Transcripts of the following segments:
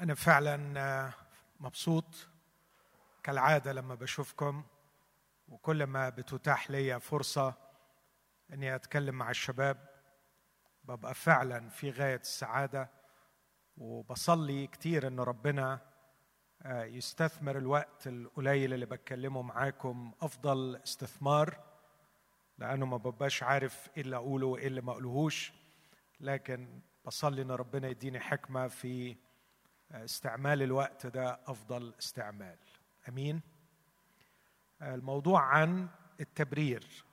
أنا فعلا مبسوط كالعادة لما بشوفكم وكل ما بتتاح لي فرصة إني أتكلم مع الشباب ببقى فعلا في غاية السعادة وبصلي كتير إن ربنا يستثمر الوقت القليل اللي بتكلمه معاكم أفضل استثمار لأنه ما ببقاش عارف إيه اللي أقوله وإيه اللي ما أقولهوش لكن بصلي إن ربنا يديني حكمة في استعمال الوقت ده أفضل استعمال. أمين؟ الموضوع عن التبرير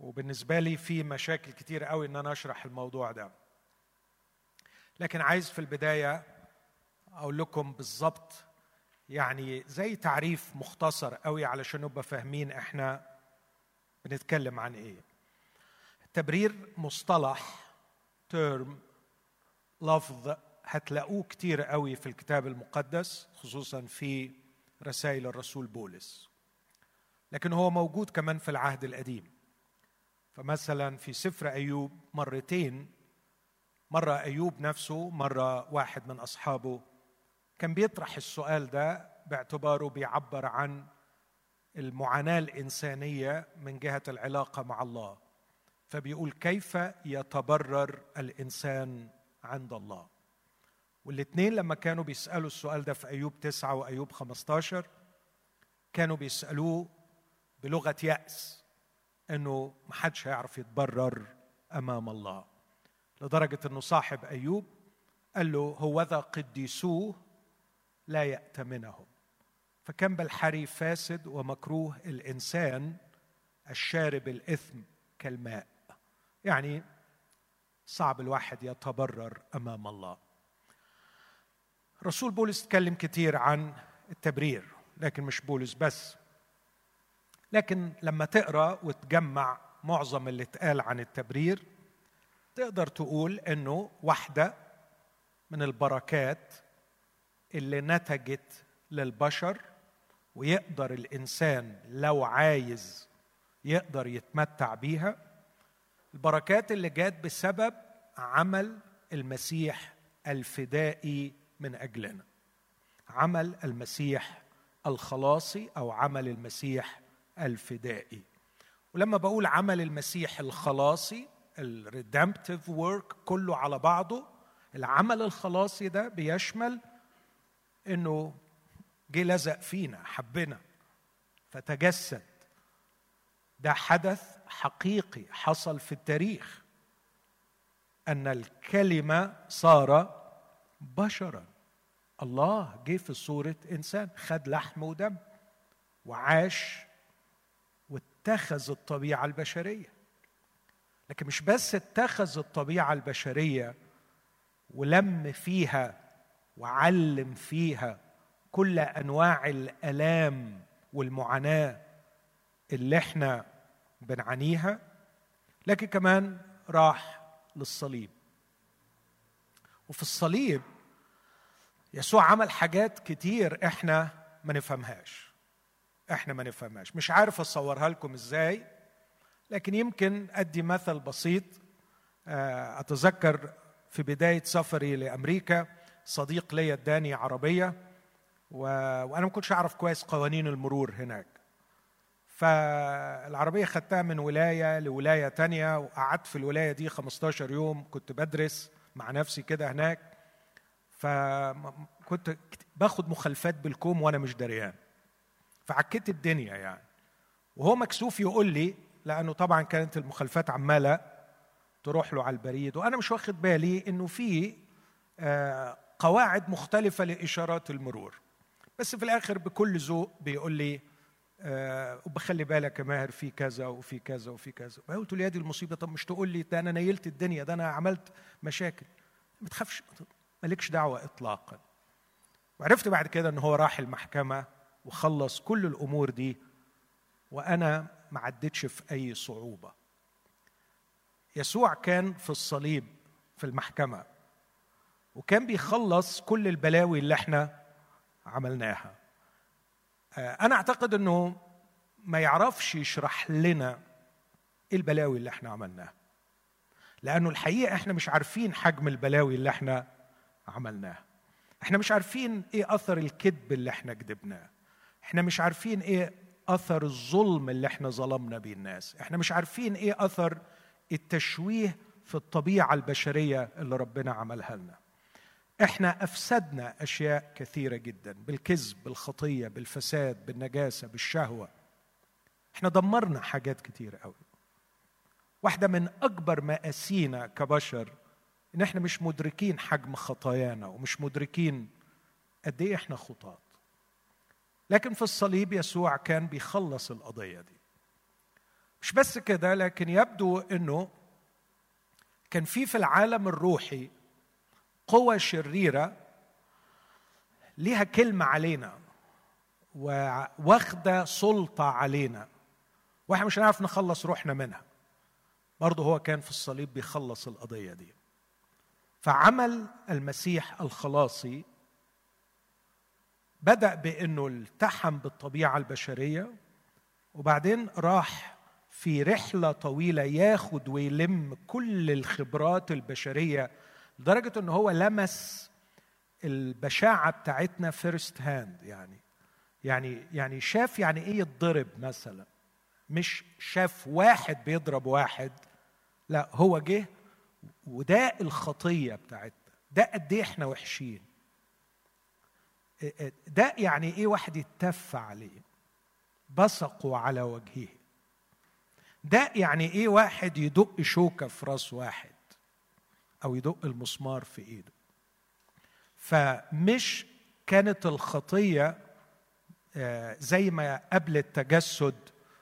وبالنسبة لي في مشاكل كتير قوي إن أنا أشرح الموضوع ده. لكن عايز في البداية أقول لكم بالظبط يعني زي تعريف مختصر قوي علشان نبقى فاهمين إحنا بنتكلم عن إيه. التبرير مصطلح ترم لفظ هتلاقوه كتير قوي في الكتاب المقدس خصوصا في رسائل الرسول بولس. لكن هو موجود كمان في العهد القديم. فمثلا في سفر أيوب مرتين مرة أيوب نفسه مرة واحد من أصحابه كان بيطرح السؤال ده باعتباره بيعبر عن المعاناة الإنسانية من جهة العلاقة مع الله. فبيقول كيف يتبرر الإنسان عند الله. والاثنين لما كانوا بيسألوا السؤال ده في أيوب تسعة وأيوب 15 كانوا بيسألوه بلغة يأس إنه محدش هيعرف يتبرر أمام الله. لدرجة إنه صاحب أيوب قال له هوذا قديسوه لا يأتمنهم فكان بالحري فاسد ومكروه الإنسان الشارب الإثم كالماء. يعني صعب الواحد يتبرر أمام الله. رسول بولس تكلم كتير عن التبرير لكن مش بولس بس. لكن لما تقرأ وتجمع معظم اللي اتقال عن التبرير تقدر تقول إنه واحدة من البركات اللي نتجت للبشر ويقدر الإنسان لو عايز يقدر يتمتع بيها البركات اللي جات بسبب عمل المسيح الفدائي من أجلنا. عمل المسيح الخلاصي أو عمل المسيح الفدائي. ولما بقول عمل المسيح الخلاصي ال redemptive work كله على بعضه العمل الخلاصي ده بيشمل إنه جه لزق فينا حبنا فتجسد. ده حدث حقيقي حصل في التاريخ. أن الكلمة صار بشرا. الله جه في صورة إنسان خد لحم ودم وعاش واتخذ الطبيعة البشرية. لكن مش بس اتخذ الطبيعة البشرية ولم فيها وعلم فيها كل أنواع الآلام والمعاناة اللي إحنا بنعانيها لكن كمان راح للصليب. وفي الصليب يسوع عمل حاجات كتير إحنا ما نفهمهاش. إحنا ما نفهمهاش. مش عارف اصورها لكم إزاي لكن يمكن ادي مثل بسيط. اتذكر في بداية سفري لأمريكا صديق ليا اداني عربية و... وأنا ما كنتش أعرف كويس قوانين المرور هناك. فالعربية خدتها من ولاية لولاية تانية وقعدت في الولاية دي 15 يوم كنت بدرس مع نفسي كده هناك. فكنت باخد مخالفات بالكوم وأنا مش دريان. فعكيت الدنيا يعني. وهو مكسوف يقول لي لأنه طبعا كانت المخالفات عمالة تروح له على البريد وأنا مش واخد بالي إنه في قواعد مختلفة لإشارات المرور. بس في الآخر بكل ذوق بيقول لي أه وبخلي بالك يا ماهر في كذا وفي كذا وفي كذا. قلت له يا دي المصيبة طب مش تقول لي ده أنا نيلت الدنيا ده أنا عملت مشاكل. ما تخافش. مالكش دعوة اطلاقا. وعرفت بعد كده إن هو راح المحكمة وخلص كل الأمور دي وأنا ما عدتش في أي صعوبة. يسوع كان في الصليب في المحكمة وكان بيخلص كل البلاوي اللي إحنا عملناها. أنا أعتقد إنه ما يعرفش يشرح لنا إيه البلاوي اللي إحنا عملناها لأنه الحقيقة إحنا مش عارفين حجم البلاوي اللي إحنا عملناها إحنا مش عارفين إيه أثر الكذب اللي إحنا كذبناه. إحنا مش عارفين إيه أثر الظلم اللي إحنا ظلمنا بيه الناس. إحنا مش عارفين إيه أثر التشويه في الطبيعة البشرية اللي ربنا عملها لنا. إحنا أفسدنا أشياء كثيرة جدا بالكذب بالخطية بالفساد بالنجاسة بالشهوة. إحنا دمرنا حاجات كتير قوي. واحدة من أكبر مآسينا كبشر إن إحنا مش مدركين حجم خطايانا ومش مدركين قد إيه إحنا خطاة. لكن في الصليب يسوع كان بيخلص القضية دي. مش بس كده لكن يبدو إنه كان في في العالم الروحي قوى شريرة ليها كلمة علينا واخده سلطة علينا. وإحنا مش هنعرف نخلص روحنا منها. برضه هو كان في الصليب بيخلص القضية دي. فعمل المسيح الخلاصي بدأ بأنه التحم بالطبيعة البشرية وبعدين راح في رحلة طويلة ياخد ويلم كل الخبرات البشرية لدرجة انه هو لمس البشاعة بتاعتنا first hand يعني. يعني يعني شاف يعني إيه يتضرب مثلا. مش شاف واحد بيضرب واحد لا هو جه وده الخطية بتاعتنا. ده قد إيه إحنا وحشين. ده يعني إيه واحد يتف عليه. بصقوا على وجهه. ده يعني إيه واحد يدق شوكة في راس واحد أو يدق المسمار في إيده. فمش كانت الخطية آه، زي ما قبل التجسد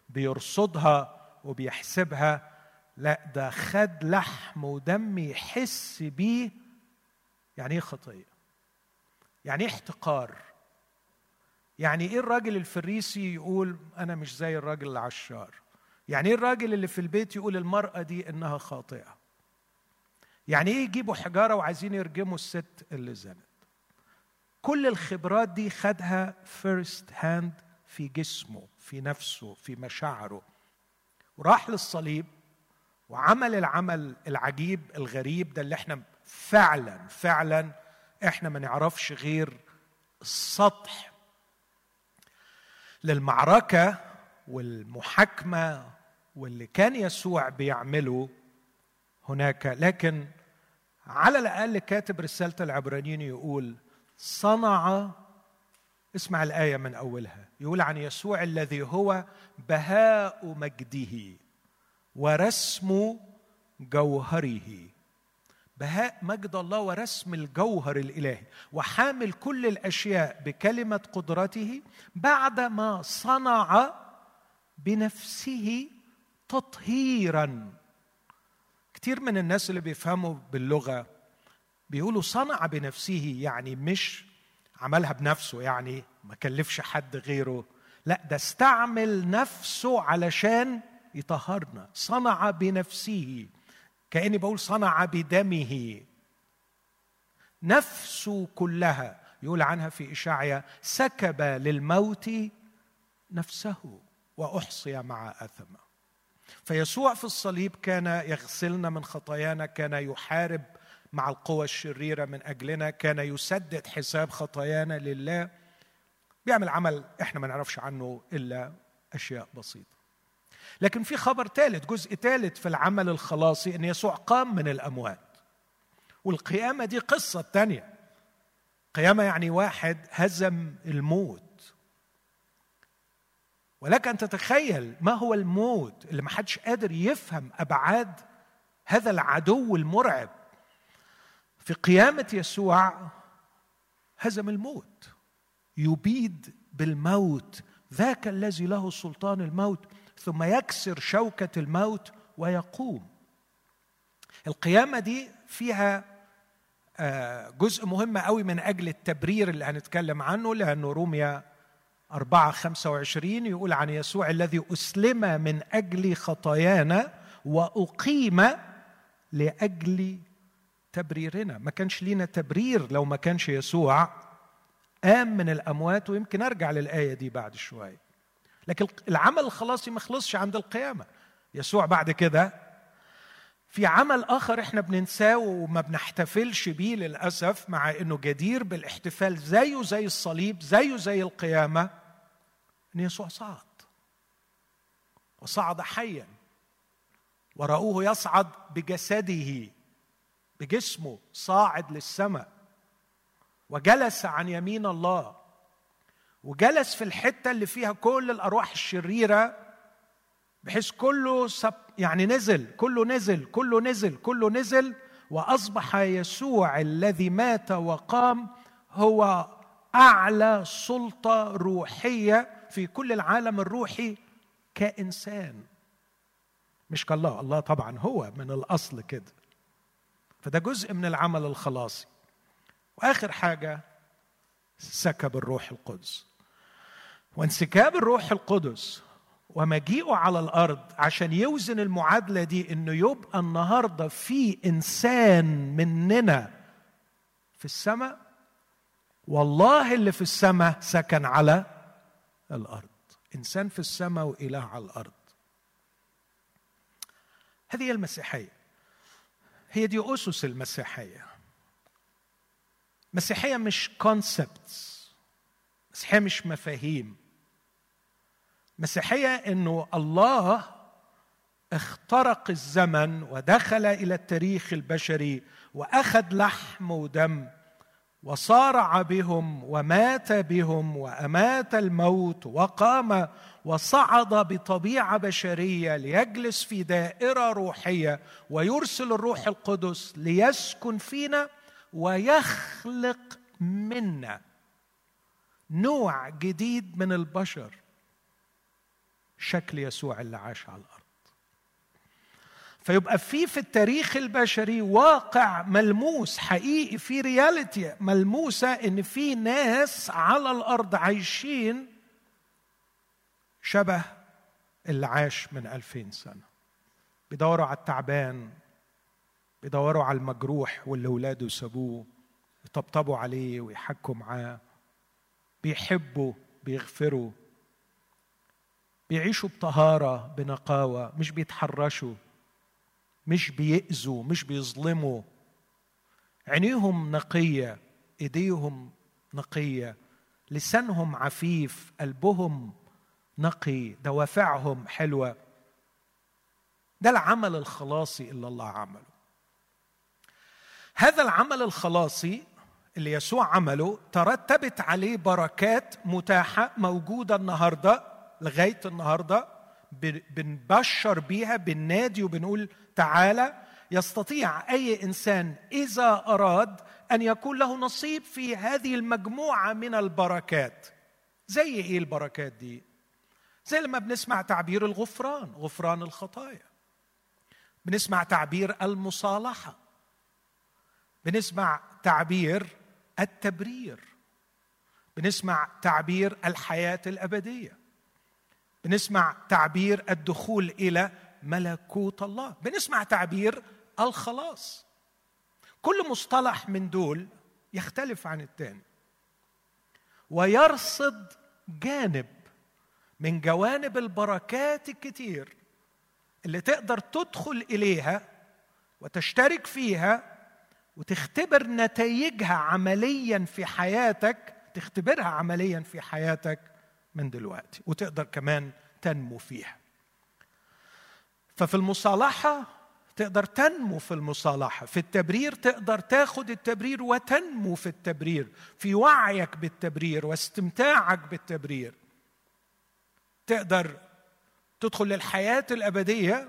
بيرصدها وبيحسبها لا ده خد لحم ودم يحس بيه. يعني إيه خطيه يعني إيه احتقار؟ يعني إيه الراجل الفريسي يقول أنا مش زي الراجل العشار؟ يعني إيه الراجل اللي في البيت يقول المرأة دي إنها خاطئة؟ يعني إيه يجيبوا حجارة وعايزين يرجموا الست اللي زنت؟ كل الخبرات دي خدها first hand في جسمه في نفسه في مشاعره. وراح للصليب وعمل العمل العجيب الغريب ده اللي إحنا فعلا فعلا إحنا ما نعرفش غير السطح للمعركة والمحاكمة واللي كان يسوع بيعمله هناك. لكن على الأقل كاتب رسالة العبرانيين يقول صنع اسمع الآية من أولها يقول عن يسوع الذي هو بهاء مجده. ورسم جوهره. بهاء مجد الله ورسم الجوهر الإلهي وحامل كل الأشياء بكلمة قدرته بعدما صنع بنفسه تطهيرا. كثير من الناس اللي بيفهموا باللغة بيقولوا صنع بنفسه يعني مش عملها بنفسه يعني ما كلفش حد غيره لا ده استعمل نفسه علشان يطهرنا صنع بنفسه. كأني بقول صنع بدمه. نفسه كلها يقول عنها في اشعيا سكب للموت نفسه وأحصي مع أثمه. فيسوع في الصليب كان يغسلنا من خطايانا كان يحارب مع القوى الشريرة من أجلنا كان يسدد حساب خطايانا لله. بيعمل عمل إحنا ما نعرفش عنه إلا أشياء بسيطة. لكن في خبر ثالث جزء ثالث في العمل الخلاصي أن يسوع قام من الأموات. والقيامة دي قصة ثانية قيامة يعني واحد هزم الموت. ولك أن تتخيل ما هو الموت اللي ما حدش قادر يفهم أبعاد هذا العدو المرعب. في قيامة يسوع هزم الموت. يبيد بالموت. ذاك الذي له سلطان الموت. ثم يكسر شوكة الموت ويقوم. القيامة دي فيها آه، جزء مهم قوي من أجل التبرير اللي هنتكلم عنه لأنه روميا 4 25 يقول عن يسوع الذي أسلم من أجل خطايانا وأقيم لأجل تبريرنا. ما كانش لينا تبرير لو ما كانش يسوع قام من الأموات ويمكن أرجع للآية دي بعد شوية. لكن العمل الخلاصي ما خلصش عند القيامة. يسوع بعد كده في عمل آخر إحنا بننساه وما بنحتفلش بيه للأسف مع إنه جدير بالاحتفال زيه زي الصليب زيه زي القيامة إن يسوع صعد. وصعد حيا. ورأوه يصعد بجسده بجسمه صاعد للسماء. وجلس عن يمين الله. وجلس في الحتة اللي فيها كل الأرواح الشريرة بحيث كله سب يعني نزل كله نزل كله نزل كله نزل وأصبح يسوع الذي مات وقام هو أعلى سلطة روحية في كل العالم الروحي كإنسان. مش كالله الله طبعا هو من الأصل كده. فده جزء من العمل الخلاصي. وآخر حاجة سكب الروح القدس. وانسكاب الروح القدس ومجيئه على الأرض عشان يوزن المعادلة دي إنه يبقى النهارده في إنسان مننا في السماء والله اللي في السماء سكن على الأرض. إنسان في السماء وإله على الأرض. هذه هي المسيحية. هي دي اسس المسيحية. مسيحية مش كونسبتس مسيحية مش مفاهيم. مسيحية إنه الله اخترق الزمن ودخل إلى التاريخ البشري وأخذ لحم ودم وصارع بهم ومات بهم وأمات الموت وقام وصعد بطبيعة بشرية ليجلس في دائرة روحية ويرسل الروح القدس ليسكن فينا ويخلق منا نوع جديد من البشر. شكل يسوع اللي عاش على الأرض. فيبقى في في التاريخ البشري واقع ملموس حقيقي في رياليتي ملموسة إن في ناس على الأرض عايشين شبه اللي عاش من ألفين سنة. بيدوروا على التعبان بيدوروا على المجروح واللي ولاده سابوه يطبطبوا عليه ويحكوا معاه. بيحبوا بيغفروا. بيعيشوا بطهارة بنقاوة مش بيتحرشوا مش بيأذوا مش بيظلموا. عينيهم نقية إيديهم نقية لسانهم عفيف قلبهم نقي دوافعهم حلوة. ده العمل الخلاصي اللي الله عمله. هذا العمل الخلاصي اللي يسوع عمله ترتبت عليه بركات متاحة موجودة النهاردة لغاية النهاردة بنبشر بيها بالنادي وبنقول تعالى يستطيع أي إنسان إذا أراد أن يكون له نصيب في هذه المجموعة من البركات. زي إيه البركات دي؟ زي لما بنسمع تعبير الغفران غفران الخطايا. بنسمع تعبير المصالحة. بنسمع تعبير التبرير. بنسمع تعبير الحياة الأبدية. بنسمع تعبير الدخول إلى ملكوت الله. بنسمع تعبير الخلاص. كل مصطلح من دول يختلف عن الثاني ويرصد جانب من جوانب البركات الكتير اللي تقدر تدخل إليها وتشترك فيها وتختبر نتائجها عمليا في حياتك تختبرها عمليا في حياتك من دلوقتي وتقدر كمان تنمو فيها. ففي المصالحة تقدر تنمو في المصالحة في التبرير تقدر تاخد التبرير وتنمو في التبرير في وعيك بالتبرير واستمتاعك بالتبرير. تقدر تدخل للحياة الأبدية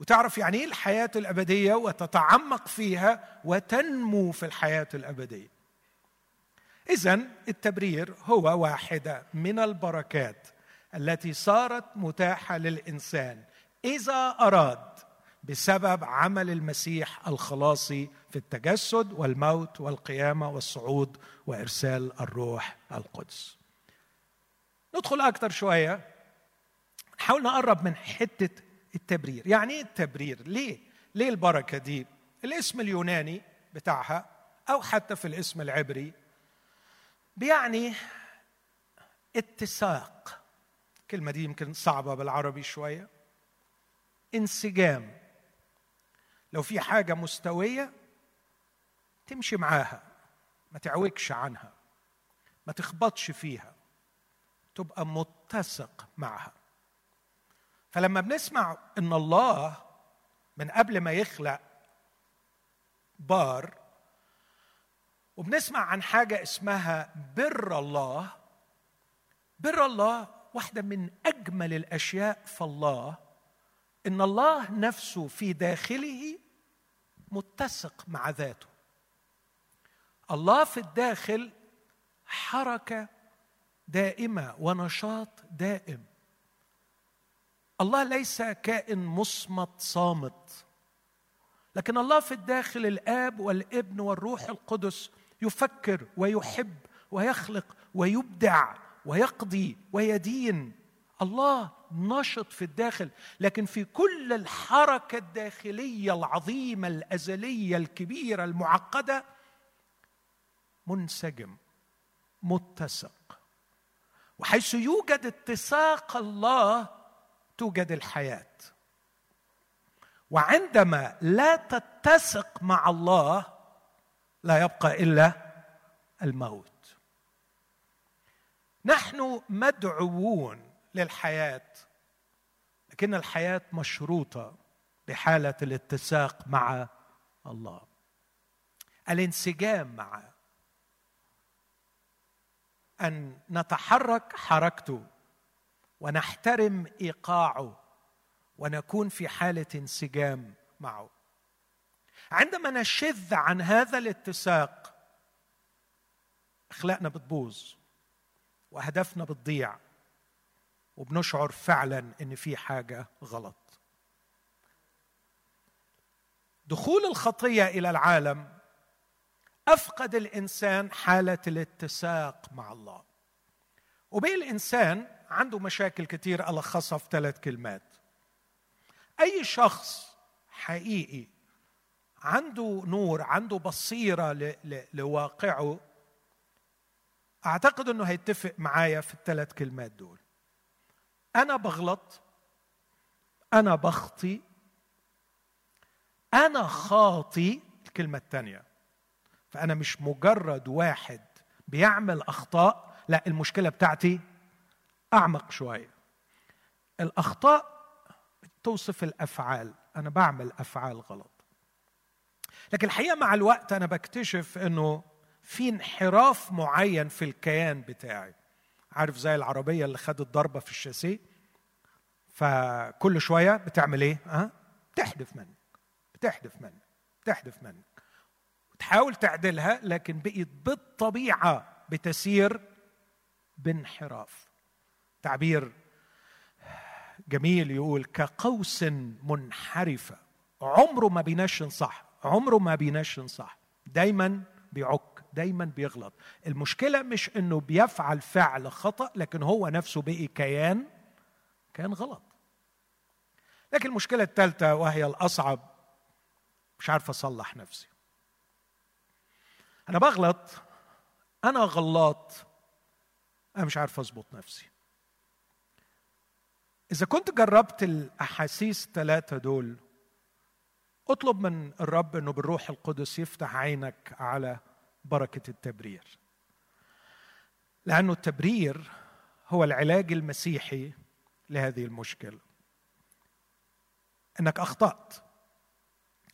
وتعرف يعني إيه الحياة الأبدية وتتعمق فيها وتنمو في الحياة الأبدية. اذا التبرير هو واحدة من البركات التي صارت متاحة للإنسان إذا أراد بسبب عمل المسيح الخلاصي في التجسد والموت والقيامة والصعود وإرسال الروح القدس. ندخل أكثر شوية نحاول نقرب من حتة التبرير. يعني إيه التبرير؟ ليه؟ ليه البركة دي؟ الاسم اليوناني بتاعها أو حتى في الاسم العبري بيعني اتساق. الكلمة دي يمكن صعبة بالعربي شوية. انسجام. لو في حاجة مستوية تمشي معاها ما تعوجش عنها ما تخبطش فيها تبقى متسق معها. فلما بنسمع إن الله من قبل ما يخلق بار وبنسمع عن حاجة اسمها بر الله. بر الله واحدة من أجمل الأشياء في الله. إن الله نفسه في داخله متسق مع ذاته. الله في الداخل حركة دائمة ونشاط دائم. الله ليس كائن مصمت صامت. لكن الله في الداخل الآب والابن والروح القدس يفكر ويحب ويخلق ويبدع ويقضي ويدين. الله نشط في الداخل لكن في كل الحركة الداخلية العظيمة الأزلية الكبيرة المعقدة منسجم متسق. وحيث يوجد اتساق الله توجد الحياة. وعندما لا تتسق مع الله لا يبقى إلا الموت. نحن مدعوون للحياة لكن الحياة مشروطة بحالة الاتساق مع الله. الانسجام معه أن نتحرك حركته ونحترم ايقاعه ونكون في حالة انسجام معه. عندما نشذ عن هذا الاتساق أخلاقنا بتبوظ وأهدافنا بتضيع وبنشعر فعلا إن في حاجة غلط. دخول الخطية إلى العالم أفقد الإنسان حالة الاتساق مع الله. وبين الإنسان عنده مشاكل كتير ألخصها في ثلاث كلمات. أي شخص حقيقي عنده نور عنده بصيرة لواقعه أعتقد إنه هيتفق معايا في الثلاث كلمات دول. أنا بغلط أنا بخطي أنا خاطي الكلمة الثانية فأنا مش مجرد واحد بيعمل أخطاء لا المشكلة بتاعتي أعمق شوية. الأخطاء توصف الأفعال. أنا بعمل أفعال غلط. لكن الحقيقة مع الوقت أنا بكتشف إنه في انحراف معين في الكيان بتاعي. عارف زي العربية اللي خدت ضربة في الشاسيه؟ فكل شوية بتعمل إيه؟ ها؟ بتحدف منك. بتحدف منك. بتحدف منك. تحاول تعدلها لكن بقيت بالطبيعة بتسير بانحراف. تعبير جميل يقول كقوس منحرفة عمره ما بينشن صح. عمره ما بينشن صح. دايما بيعك دايما بيغلط. المشكلة مش إنه بيفعل فعل خطأ لكن هو نفسه بقي كيان كان غلط. لكن المشكلة الثالثه وهي الأصعب مش عارف أصلح نفسي. أنا بغلط أنا غلط أنا مش عارف أظبط نفسي. إذا كنت جربت الأحاسيس الثلاثه دول اطلب من الرب إنه بالروح القدس يفتح عينك على بركة التبرير. لأنه التبرير هو العلاج المسيحي لهذه المشكلة. إنك أخطأت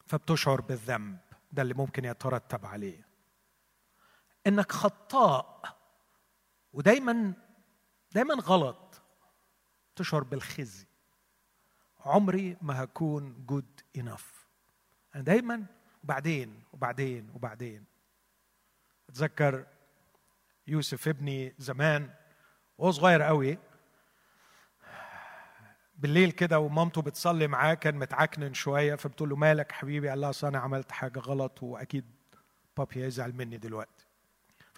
فبتشعر بالذنب. ده اللي ممكن يترتب عليه. إنك خطاء ودايما دايما غلط تشعر بالخزي. عمري ما هكون good enough أنا دايما وبعدين وبعدين وبعدين. أتذكر يوسف ابني زمان وهو صغير قوي بالليل كده ومامته بتصلي معاه كان متعكنن شوية فبتقول له مالك حبيبي قال لها أصل أنا عملت حاجة غلط وأكيد بابي هيزعل مني دلوقتي.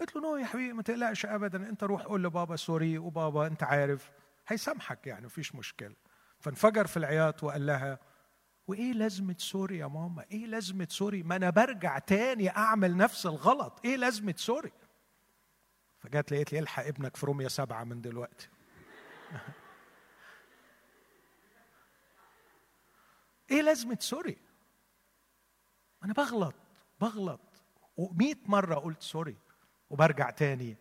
قالت له no يا حبيبي ما تقلقش ابدا أنت روح قول لبابا sorry وبابا أنت عارف هيسامحك يعني مفيش مشكلة. فانفجر في العياط وقال لها وإيه لازمة sorry يا ماما؟ إيه لازمة sorry؟ ما أنا برجع تاني أعمل نفس الغلط. إيه لازمة sorry؟ فجات قالت لي الحق ابنك في رومية سبعة من دلوقتي. إيه لازمة sorry؟ أنا بغلط بغلط. ومئة مرة قلت sorry وبرجع تاني.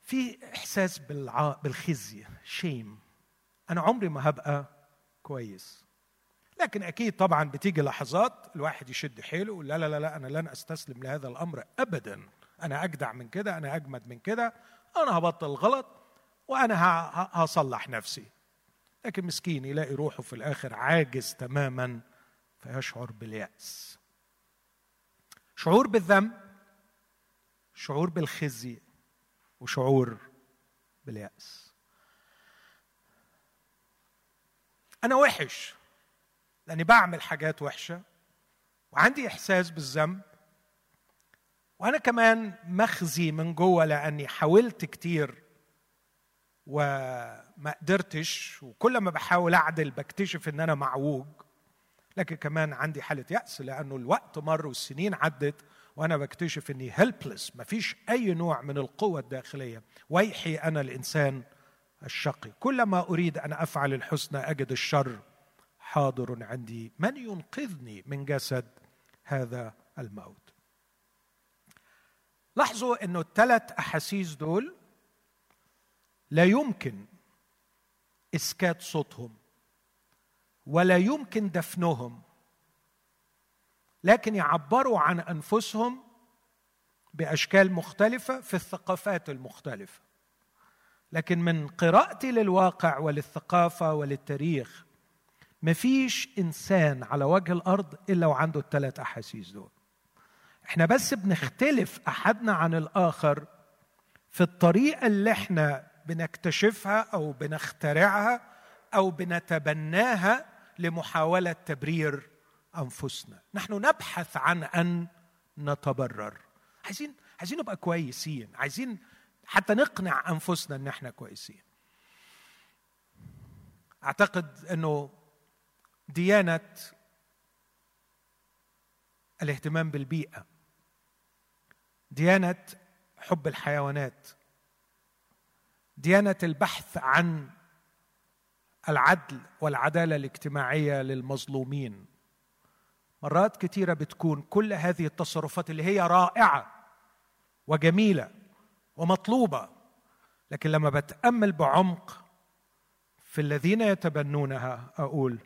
في إحساس بالع... بالخزي شيم أنا عمري ما هبقى كويس. لكن أكيد طبعا بتيجي لحظات الواحد يشد حيله لا لا لا لا أنا لن أستسلم لهذا الأمر أبدا. أنا أجدع من كده أنا أجمد من كده أنا هبطل غلط وأنا هصلح نفسي. لكن مسكين يلاقي روحه في الآخر عاجز تماما فيشعر باليأس. شعور بالذنب شعور بالخزي وشعور باليأس. أنا وحش. لأني بعمل حاجات وحشة وعندي إحساس بالذنب وأنا كمان مخزي من جوه لأني حاولت كتير وما قدرتش وكل ما بحاول أعدل بكتشف إن أنا معوج لكن كمان عندي حالة يأس لأنه الوقت مر والسنين عدت وأنا بكتشف إني هيلبلس مفيش أي نوع من القوة الداخلية. ويحي أنا الإنسان الشقي. كلما أريد أن أفعل الحسنى أجد الشر. حاضر عندي. من ينقذني من جسد هذا الموت؟ لاحظوا إنه الثلاث أحاسيس دول لا يمكن إسكات صوتهم ولا يمكن دفنهم لكن يعبروا عن أنفسهم بأشكال مختلفة في الثقافات المختلفة. لكن من قراءتي للواقع وللثقافة وللتاريخ مفيش إنسان على وجه الأرض إلا وعنده الثلاث أحاسيس دول. إحنا بس بنختلف أحدنا عن الآخر في الطريقة اللي إحنا بنكتشفها أو بنخترعها أو بنتبناها لمحاولة تبرير أنفسنا. نحن نبحث عن أن نتبرر. عايزين عايزين نبقى كويسين. عايزين حتى نقنع أنفسنا إن إحنا كويسين. أعتقد إنه ديانة الاهتمام بالبيئة ديانة حب الحيوانات ديانة البحث عن العدل والعدالة الاجتماعية للمظلومين. مرات كثيره بتكون كل هذه التصرفات اللي هي رائعة وجميلة ومطلوبة لكن لما بتأمل بعمق في الذين يتبنونها أقول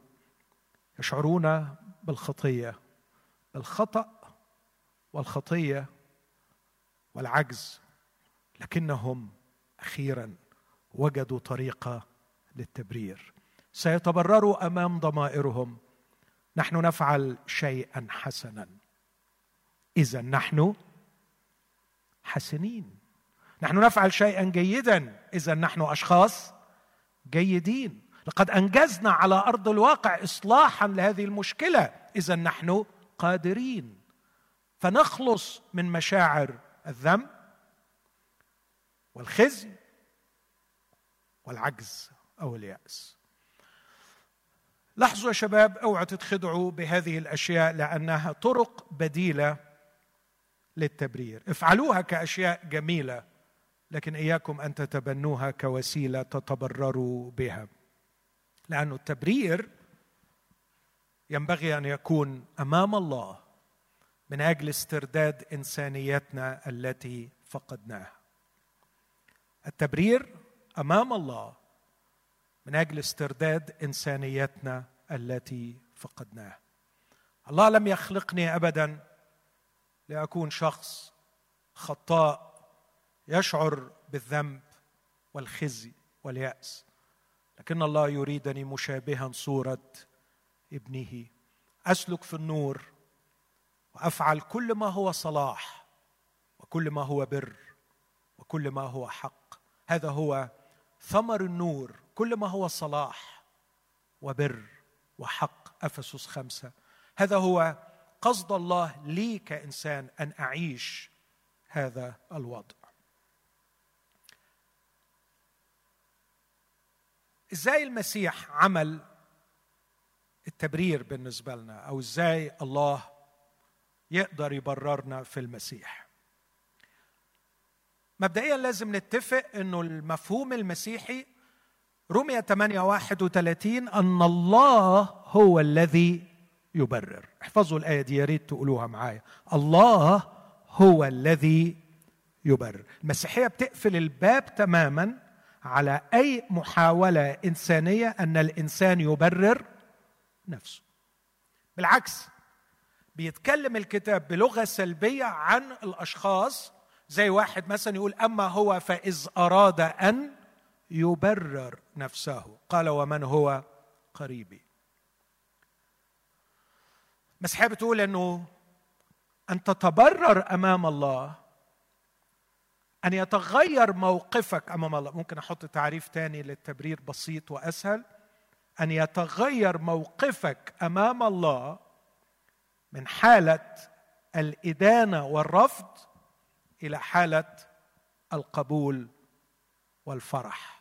يشعرون بالخطية بالخطا والخطية والعجز لكنهم أخيرا وجدوا طريقه للتبرير. سيتبرروا أمام ضمائرهم. نحن نفعل شيئا حسنا. اذا نحن حسنين. نحن نفعل شيئا جيدا. اذا نحن أشخاص جيدين. لقد أنجزنا على أرض الواقع اصلاحا لهذه المشكلة. اذا نحن قادرين. فنخلص من مشاعر الذنب والخزي والعجز أو اليأس. لاحظوا يا شباب اوعوا تتخدعوا بهذه الأشياء لأنها طرق بديلة للتبرير. افعلوها كأشياء جميلة لكن إياكم أن تتبنوها كوسيلة تتبرروا بها. لأن التبرير ينبغي أن يكون أمام الله من أجل استرداد إنسانيتنا التي فقدناها. التبرير أمام الله من أجل استرداد إنسانيتنا التي فقدناها. الله لم يخلقني أبدا لأكون شخص خطاء يشعر بالذنب والخزي واليأس. لكن الله يريدني مشابها صورة ابنه. أسلك في النور وأفعل كل ما هو صلاح وكل ما هو بر وكل ما هو حق. هذا هو ثمر النور. كل ما هو صلاح وبر وحق. أفسس خمسة. هذا هو قصد الله لي كإنسان أن أعيش هذا الوضع. إزاي المسيح عمل التبرير بالنسبة لنا؟ أو إزاي الله يقدر يبررنا في المسيح؟ مبدئيا لازم نتفق إنه المفهوم المسيحي رمية 8 31 أن الله هو الذي يبرر. احفظوا الآية دي يا ريت تقولوها معايا. الله هو الذي يبرر. المسيحية بتقفل الباب تماما على أي محاولة إنسانية أن الإنسان يبرر نفسه. بالعكس بيتكلم الكتاب بلغة سلبية عن الأشخاص زي واحد مثلا يقول أما هو فإذ أراد أن يبرر نفسه. قال ومن هو؟ قريبي. المسيحيه بتقول إنه أن تتبرر أمام الله أن يتغير موقفك أمام الله. ممكن أحط تعريف تاني للتبرير بسيط وأسهل. أن يتغير موقفك أمام الله من حالة الإدانة والرفض إلى حالة القبول والفرح.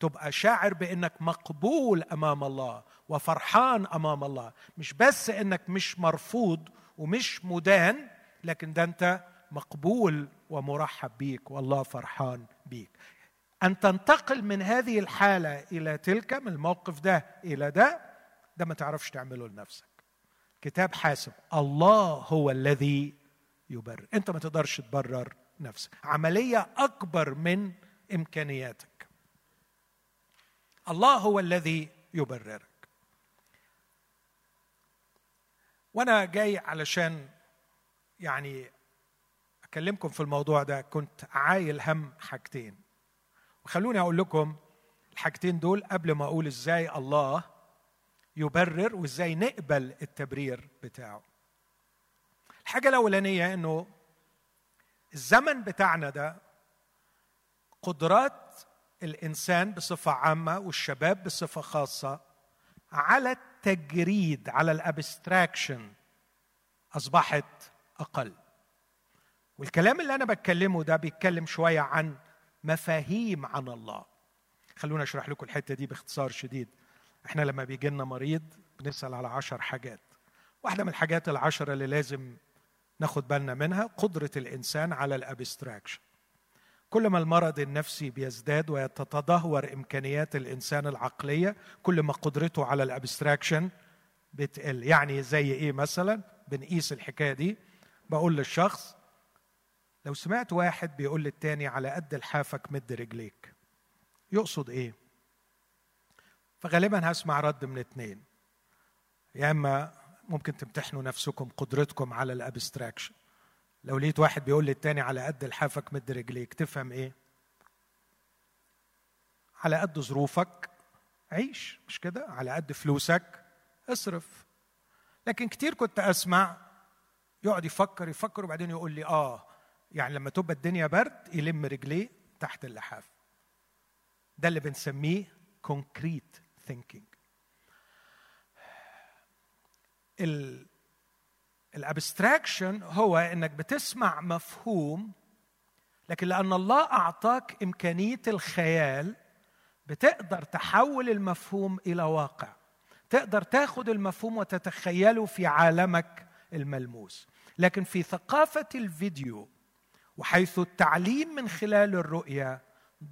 تبقى شاعر بأنك مقبول أمام الله وفرحان أمام الله. مش بس أنك مش مرفوض ومش مدان لكن ده أنت مقبول ومرحب بيك والله فرحان بيك. أن تنتقل من هذه الحالة إلى تلك من الموقف ده إلى ده ده ما تعرفش تعمله لنفسك. كتاب حاسب الله هو الذي يبرر. أنت ما تقدرش تبرر نفسك. عملية أكبر من إمكانياتك. الله هو الذي يبررك. وأنا جاي علشان يعني أكلمكم في الموضوع ده كنت عايل هم حاجتين. وخلوني أقول لكم الحاجتين دول قبل ما أقول إزاي الله يبرر وإزاي نقبل التبرير بتاعه. الحاجة الأولانية إنه الزمن بتاعنا ده قدرات الإنسان بصفة عامة والشباب بصفة خاصة على التجريد على الأبستراكشن أصبحت أقل. والكلام اللي أنا بتكلمه ده بيتكلم شوية عن مفاهيم عن الله. خلونا أشرح لكم الحتة دي باختصار شديد. إحنا لما بيجي لنا مريض بنسأل على عشر حاجات. واحدة من الحاجات العشره اللي لازم ناخد بالنا منها قدرة الإنسان على ال abstraction. كل ما المرض النفسي بيزداد ويتدهور إمكانيات الإنسان العقلية كل ما قدرته على ال abstraction بتقل. يعني زي إيه مثلا؟ بنقيس الحكاية دي. بقول للشخص لو سمعت واحد بيقول للتاني على قد لحافك مد رجليك يقصد إيه؟ فغالبا هسمع رد من اتنين. يا إما ممكن تمتحنوا نفسكم قدرتكم على الأبستراكشن. لو لقيت واحد بيقول للتاني على قد لحافك مد رجليك تفهم إيه؟ على قد ظروفك عيش مش كده؟ على قد فلوسك اصرف. لكن كتير كنت أسمع يقعد يفكر يفكر وبعدين يقول لي آه يعني لما تبقى الدنيا برد يلم رجليه تحت اللحاف. ده اللي بنسميه concrete thinking ال abstraction هو إنك بتسمع مفهوم لكن لأن الله أعطاك إمكانية الخيال بتقدر تحول المفهوم إلى واقع. تقدر تاخد المفهوم وتتخيله في عالمك الملموس. لكن في ثقافة الفيديو وحيث التعليم من خلال الرؤيه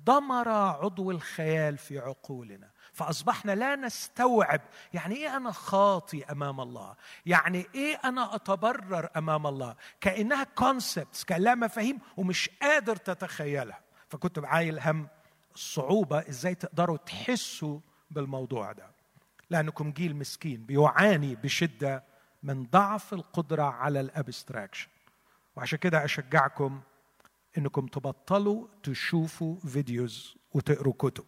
ضمر عضو الخيال في عقولنا. فأصبحنا لا نستوعب يعني إيه أنا خاطي أمام الله؟ يعني إيه أنا أتبرر أمام الله؟ كأنها كونسبتس كانها مفاهيم ومش قادر تتخيلها. فكنت بعايل هم الصعوبة إزاي تقدروا تحسوا بالموضوع ده. لانكم جيل مسكين بيعاني بشدة من ضعف القدرة على ال abstraction وعشان كده أشجعكم إنكم تبطلوا تشوفوا videos وتقروا كتب.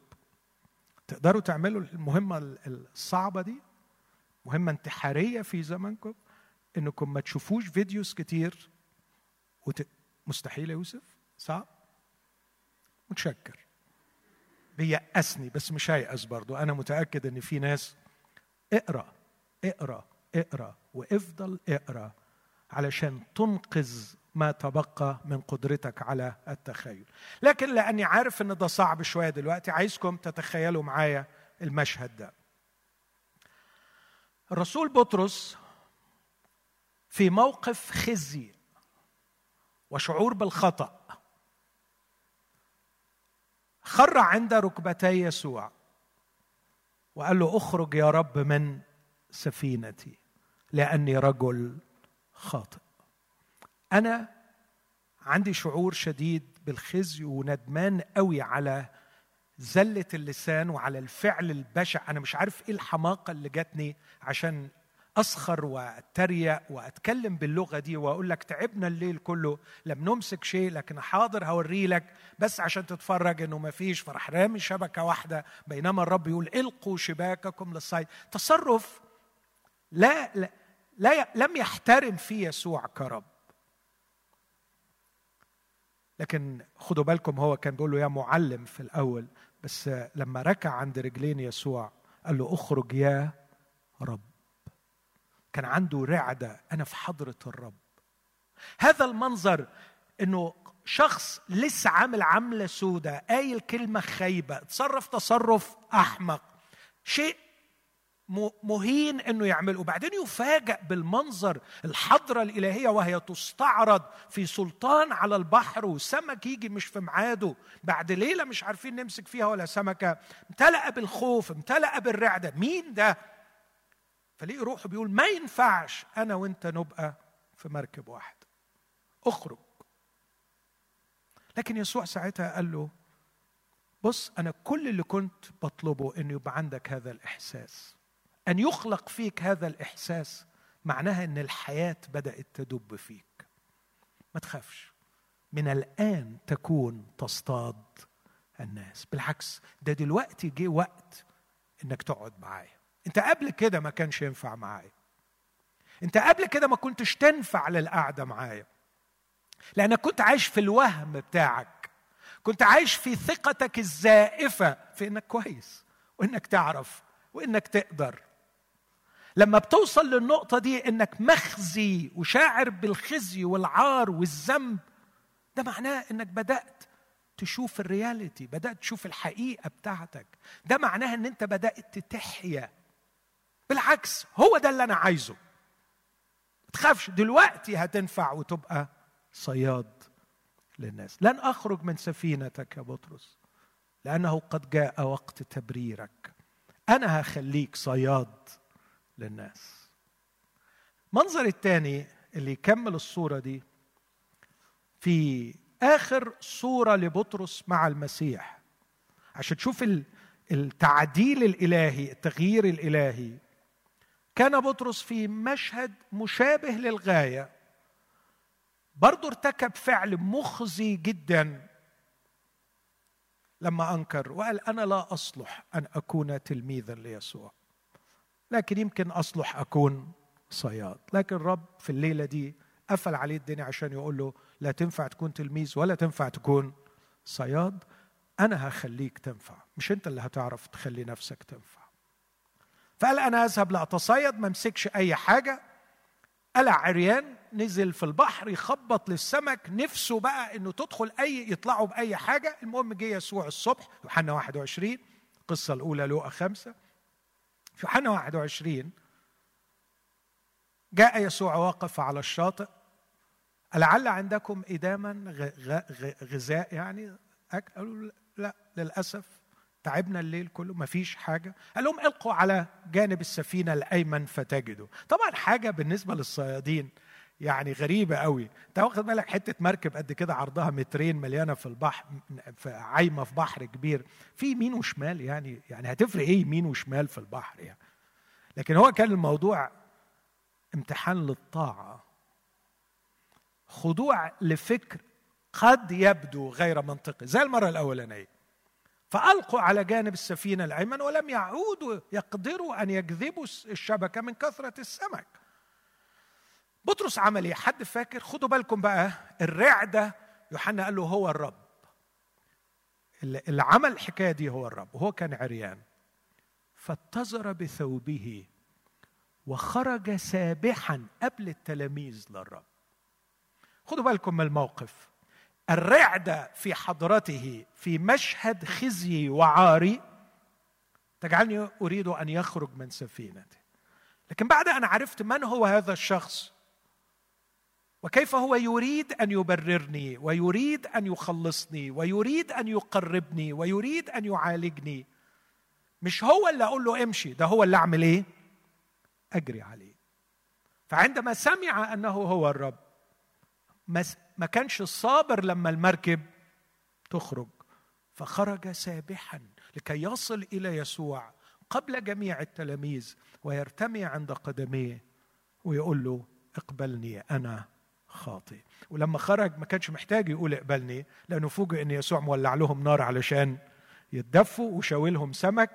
تقدروا تعملوا المهمة الصعبة دي مهمة انتحارية في زمنكم إنكم ما تشوفوش videos كتير وت... مستحيل يا يوسف صعب؟ متشكر. بيأسني بس مش هيأس برضو. أنا متأكد إن في ناس اقرأ اقرأ اقرأ وإفضل اقرأ علشان تنقذ ما تبقى من قدرتك على التخيل. لكن لأني عارف إن ده صعب شوية دلوقتي عايزكم تتخيلوا معايا المشهد ده. الرسول بطرس في موقف خزي وشعور بالخطأ. خر عند ركبتي يسوع وقال له أخرج يا رب من سفينتي لأني رجل خاطئ. أنا عندي شعور شديد بالخزي وندمان قوي على زلة اللسان وعلى الفعل البشع. أنا مش عارف إيه الحماقة اللي جاتني عشان أسخر وأتريق وأتكلم باللغة دي وأقول لك تعبنا الليل كله لم نمسك شيء لكن حاضر هوري لك بس عشان تتفرج إنه ما فيش. فرح رامي شبكة واحدة بينما الرب يقول إلقوا شباككم للصيد. تصرف لا, لا, لا لم يحترم فيه يسوع كرب لكن خدوا بالكم هو كان بيقول له يا معلم في الأول بس لما ركع عند رجلين يسوع قال له اخرج يا رب. كان عنده رعدة أنا في حضرة الرب. هذا المنظر إنه شخص لسه عامل عملة سودة قايل كلمة خايبة تصرف تصرف أحمق. شيء مهين إنه يعمله وبعدين يفاجأ بالمنظر الحضرة الإلهية وهي تستعرض في سلطان على البحر والسمك يجي مش في ميعاده. بعد ليلة مش عارفين نمسك فيها ولا سمكة. امتلأ بالخوف امتلأ بالرعدة. مين ده؟ فليه روحه بيقول ما ينفعش أنا وأنت نبقى في مركب واحد. اخرج. لكن يسوع ساعتها قال له بص أنا كل اللي كنت بطلبه إنه يبقى عندك هذا الإحساس. أن يخلق فيك هذا الإحساس معناها أن الحياة بدأت تدب فيك. ما تخافش. من الآن تكون تصطاد الناس. بالعكس ده دلوقتي جه وقت إنك تقعد معايا. أنت قبل كده ما كانش ينفع معايا. أنت قبل كده ما كنتش تنفع للقعدة معايا. لأنك كنت عايش في الوهم بتاعك. كنت عايش في ثقتك الزائفة في إنك كويس وإنك تعرف وإنك تقدر. لما بتوصل للنقطة دي إنك مخزي وشاعر بالخزي والعار والذنب ده معناه إنك بدأت تشوف الرياليتي بدأت تشوف الحقيقة بتاعتك. ده معناه إن أنت بدأت تحيا. بالعكس هو ده اللي أنا عايزه. ما تخافش دلوقتي هتنفع وتبقى صياد للناس. لن أخرج من سفينتك يا بطرس لأنه قد جاء وقت تبريرك. أنا هخليك صياد للناس. المنظر الثاني اللي يكمل الصورة دي في آخر صورة لبطرس مع المسيح. عشان تشوف التعديل الإلهي التغيير الإلهي. كان بطرس في مشهد مشابه للغاية. برضه ارتكب فعل مخزي جدا لما أنكر وقال أنا لا أصلح أن أكون تلميذا ليسوع. لكن يمكن أصلح أكون صياد. لكن الرب في الليلة دي قفل عليه الدنيا عشان يقول له لا تنفع تكون تلميذ ولا تنفع تكون صياد. أنا هخليك تنفع. مش أنت اللي هتعرف تخلي نفسك تنفع. فقال أنا أذهب لاتصيد ما أمسكش أي حاجة. قلع عريان نزل في البحر يخبط للسمك نفسه بقى إنه تدخل أي يطلعوا بأي حاجة. المهم جه يسوع الصبح يوحنا 21 القصة الأولى لوقا خمسة. يوحنا 21 جاء يسوع وقف على الشاطئ. ألعل عندكم إداما غذاء يعني؟ قالوا لا للأسف تعبنا الليل كله ما فيش حاجة. قال لهم القوا على جانب السفينة الأيمن فتجدوا. طبعا حاجة بالنسبة للصيادين. يعني غريبة قوي. انت واخد بالك حتة مركب قد كده عرضها مترين مليانة في البحر في عايمة في بحر كبير في يمين وشمال يعني يعني هتفرق إيه يمين وشمال في البحر يعني؟ لكن هو كان الموضوع امتحان للطاعة. خضوع لفكر قد يبدو غير منطقي. زي المرة الأولانية. فألقوا على جانب السفينة الأيمن ولم يعودوا يقدروا أن يجذبوا الشبكة من كثرة السمك. بطرس عمل إيه؟ حد فاكر؟ خدوا بالكم بقى الرعدة يوحنا قال له هو الرب. اللي عمل الحكاية دي هو الرب وهو كان عريان. فاتزر بثوبه وخرج سابحا قبل التلاميذ للرب. خدوا بالكم من الموقف. الرعدة في حضرته في مشهد خزي وعاري تجعلني أريد أن يخرج من سفينته لكن بعد أن عرفت من هو هذا الشخص وكيف هو يريد أن يبررني ويريد أن يخلصني ويريد أن يقربني ويريد أن يعالجني. مش هو اللي أقول له امشي ده هو اللي أعمل إيه؟ أجري عليه. فعندما سمع أنه هو الرب ما كانش صابر لما المركب تخرج فخرج سابحا لكي يصل إلى يسوع قبل جميع التلاميذ ويرتمي عند قدميه ويقول له اقبلني أنا. خاطئ. ولما خرج ما كانش محتاج يقول اقبلني لأنه فوجئ إن يسوع مولع لهم نار علشان يتدفوا وشاوي سمك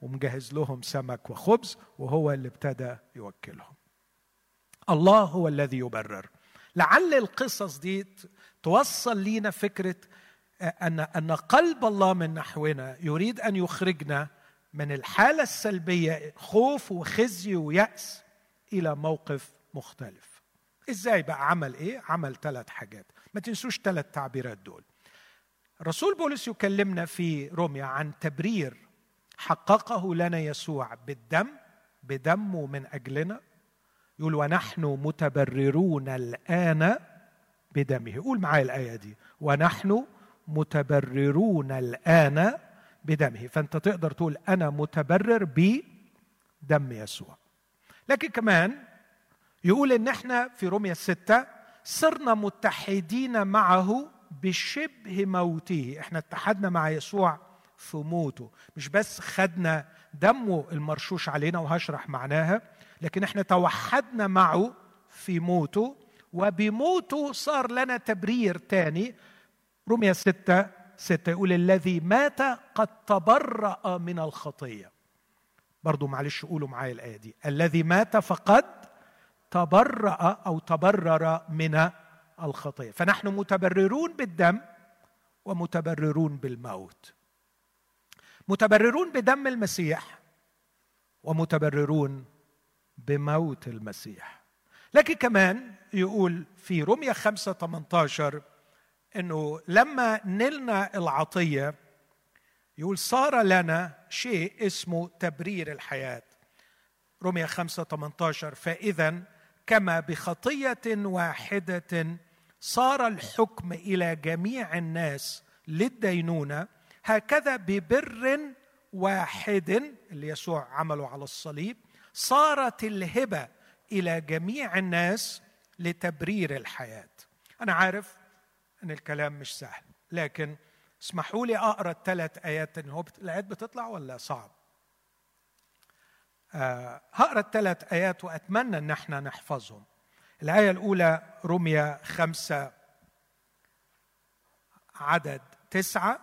ومجهز لهم سمك وخبز وهو اللي ابتدى يوكلهم. الله هو الذي يبرر. لعل القصص دي توصل لينا فكرة أن أن قلب الله من نحونا يريد أن يخرجنا من الحالة السلبية خوف وخزي ويأس إلى موقف مختلف. إزاي بقى عمل إيه؟ عمل ثلاث حاجات. ما تنسوش ثلاث تعبيرات دول. الرسول بولس يكلمنا في روميا عن تبرير حققه لنا يسوع بالدم بدمه من أجلنا. يقول ونحن متبررون الآن بدمه. يقول معايا الآية دي. ونحن متبررون الآن بدمه. فأنت تقدر تقول أنا متبرر بدم يسوع. لكن كمان يقول إن إحنا في روميا الستة صرنا متحدين معه بشبه موته. إحنا اتحدنا مع يسوع في موته. مش بس خدنا دمه المرشوش علينا وهشرح معناها لكن إحنا توحدنا معه في موته وبموته صار لنا تبرير تاني. رمية ستة ستة يقول الذي مات قد تبرأ من الخطية. برضو معلش قولوا معايا الآية دي. الذي مات فقد تبرأ أو تبرر من الخطية فنحن متبررون بالدم ومتبررون بالموت. متبررون بدم المسيح ومتبررون بموت المسيح. لكن كمان يقول في رمية خمسة 18 إنه لما نلنا العطية يقول صار لنا شيء اسمه تبرير الحياة. رمية خمسة 18 فإذا كما بخطية واحدة صار الحكم إلى جميع الناس للدينونة هكذا ببر واحد اللي يسوع عمله على الصليب صارت الهبة إلى جميع الناس لتبرير الحياة. أنا عارف إن الكلام مش سهل لكن اسمحوا لي أقرأ الثلاث آيات هو الآيات بتطلع ولا صعب؟ هقرأ الثلاث آيات وأتمنى إن إحنا نحفظهم. الآية الأولى رمية خمسة عدد تسعة.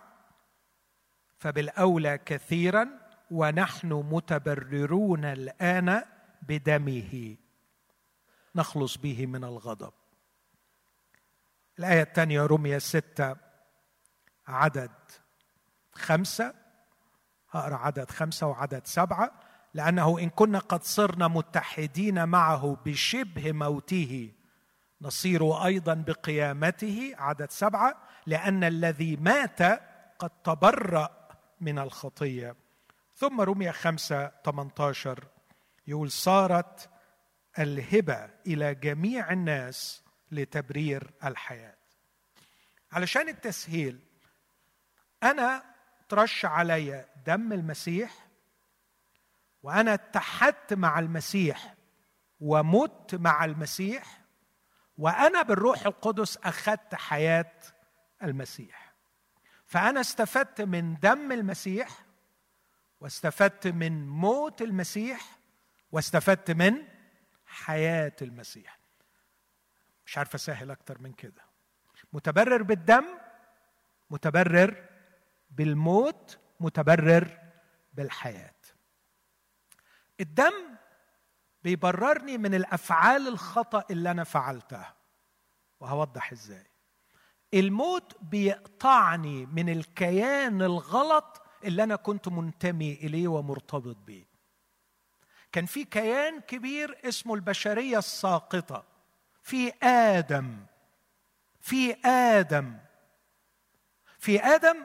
فبالأولى كثيرا ونحن متبررون الآن بدمه. نخلص به من الغضب. الآية الثانية رمية ستة عدد خمسة. أقرأ عدد خمسة وعدد سبعة. لأنه إن كنا قد صرنا متحدين معه بشبه موته نصير أيضا بقيامته عدد سبعة لأن الذي مات قد تبرأ من الخطية. ثم رمي خمسة 18 يقول صارت الهبة إلى جميع الناس لتبرير الحياة. علشان التسهيل أنا ترش علي دم المسيح وأنا اتحدت مع المسيح ومت مع المسيح وأنا بالروح القدس أخذت حياة المسيح. فأنا استفدت من دم المسيح واستفدت من موت المسيح واستفدت من حياة المسيح. مش عارف أسهل أكتر من كده. متبرر بالدم متبرر بالموت متبرر بالحياة. الدم بيبررني من الأفعال الخطأ اللي أنا فعلتها. وهوضح إزاي. الموت بيقطعني من الكيان الغلط اللي أنا كنت منتمي إليه ومرتبط بيه. كان في كيان كبير اسمه البشرية الساقطة. في آدم. في آدم. في آدم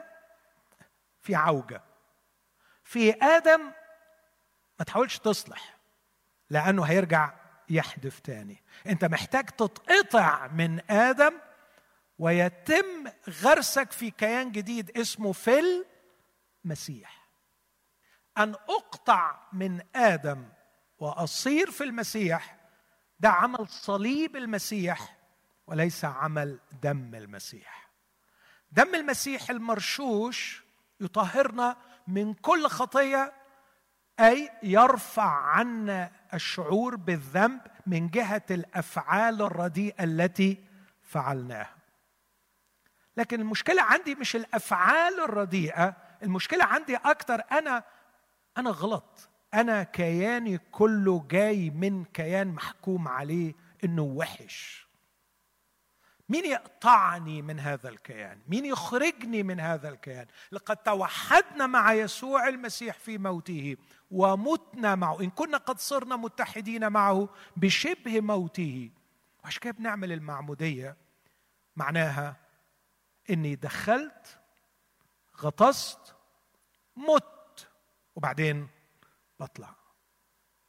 في عوجة. في آدم ما تحاولش تصلح لأنه هيرجع يحدف تاني. أنت محتاج تتقطع من آدم ويتم غرسك في كيان جديد اسمه في المسيح أن أقطع من آدم وأصير في المسيح ده عمل صليب المسيح وليس عمل دم المسيح. دم المسيح المرشوش يطهرنا من كل خطية أي يرفع عنا الشعور بالذنب من جهة الأفعال الرديئة التي فعلناها. لكن المشكلة عندي مش الأفعال الرديئة المشكلة عندي أكتر أنا أنا غلط. أنا كياني كله جاي من كيان محكوم عليه إنه وحش. مين يقطعني من هذا الكيان؟ مين يخرجني من هذا الكيان؟ لقد توحدنا مع يسوع المسيح في موته. ومتنا معه. إن كنا قد صرنا متحدين معه بشبه موته. وعشان كده بنعمل المعمودية. معناها إني دخلت غطست مت وبعدين بطلع.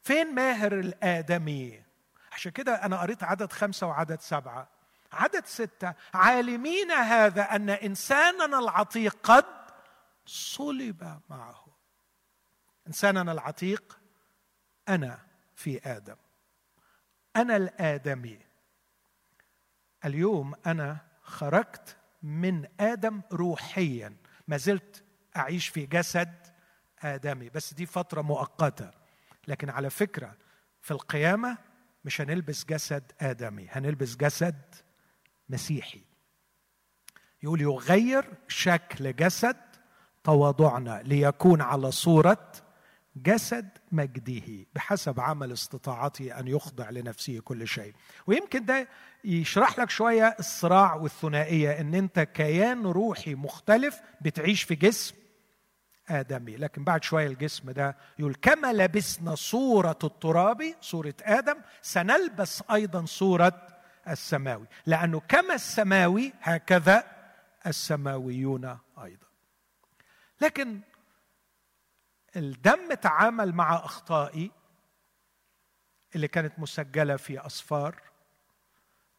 فين ماهر الآدمي؟ عشان كده أنا قريت عدد خمسة وعدد سبعة. عدد ستة. عالمين هذا أن إنساننا العتيق قد صلب معه. إنساننا العتيق أنا في آدم. أنا الآدمي. اليوم أنا خرجت من آدم روحيا. ما زلت أعيش في جسد آدمي. بس دي فترة مؤقتة. لكن على فكرة في القيامة مش هنلبس جسد آدمي هنلبس جسد مسيحي. يقول يغير شكل جسد تواضعنا ليكون على صورة جسد مجده بحسب عمل استطاعته أن يخضع لنفسه كل شيء. ويمكن ده يشرح لك شوية الصراع والثنائية إن أنت كيان روحي مختلف بتعيش في جسم آدمي. لكن بعد شوية الجسم ده يقول كما لبسنا صورة التراب صورة آدم سنلبس أيضا صورة السماوي. لأنه كما السماوي هكذا السماويون أيضا. لكن الدم تعامل مع أخطائي اللي كانت مسجلة في أصفار.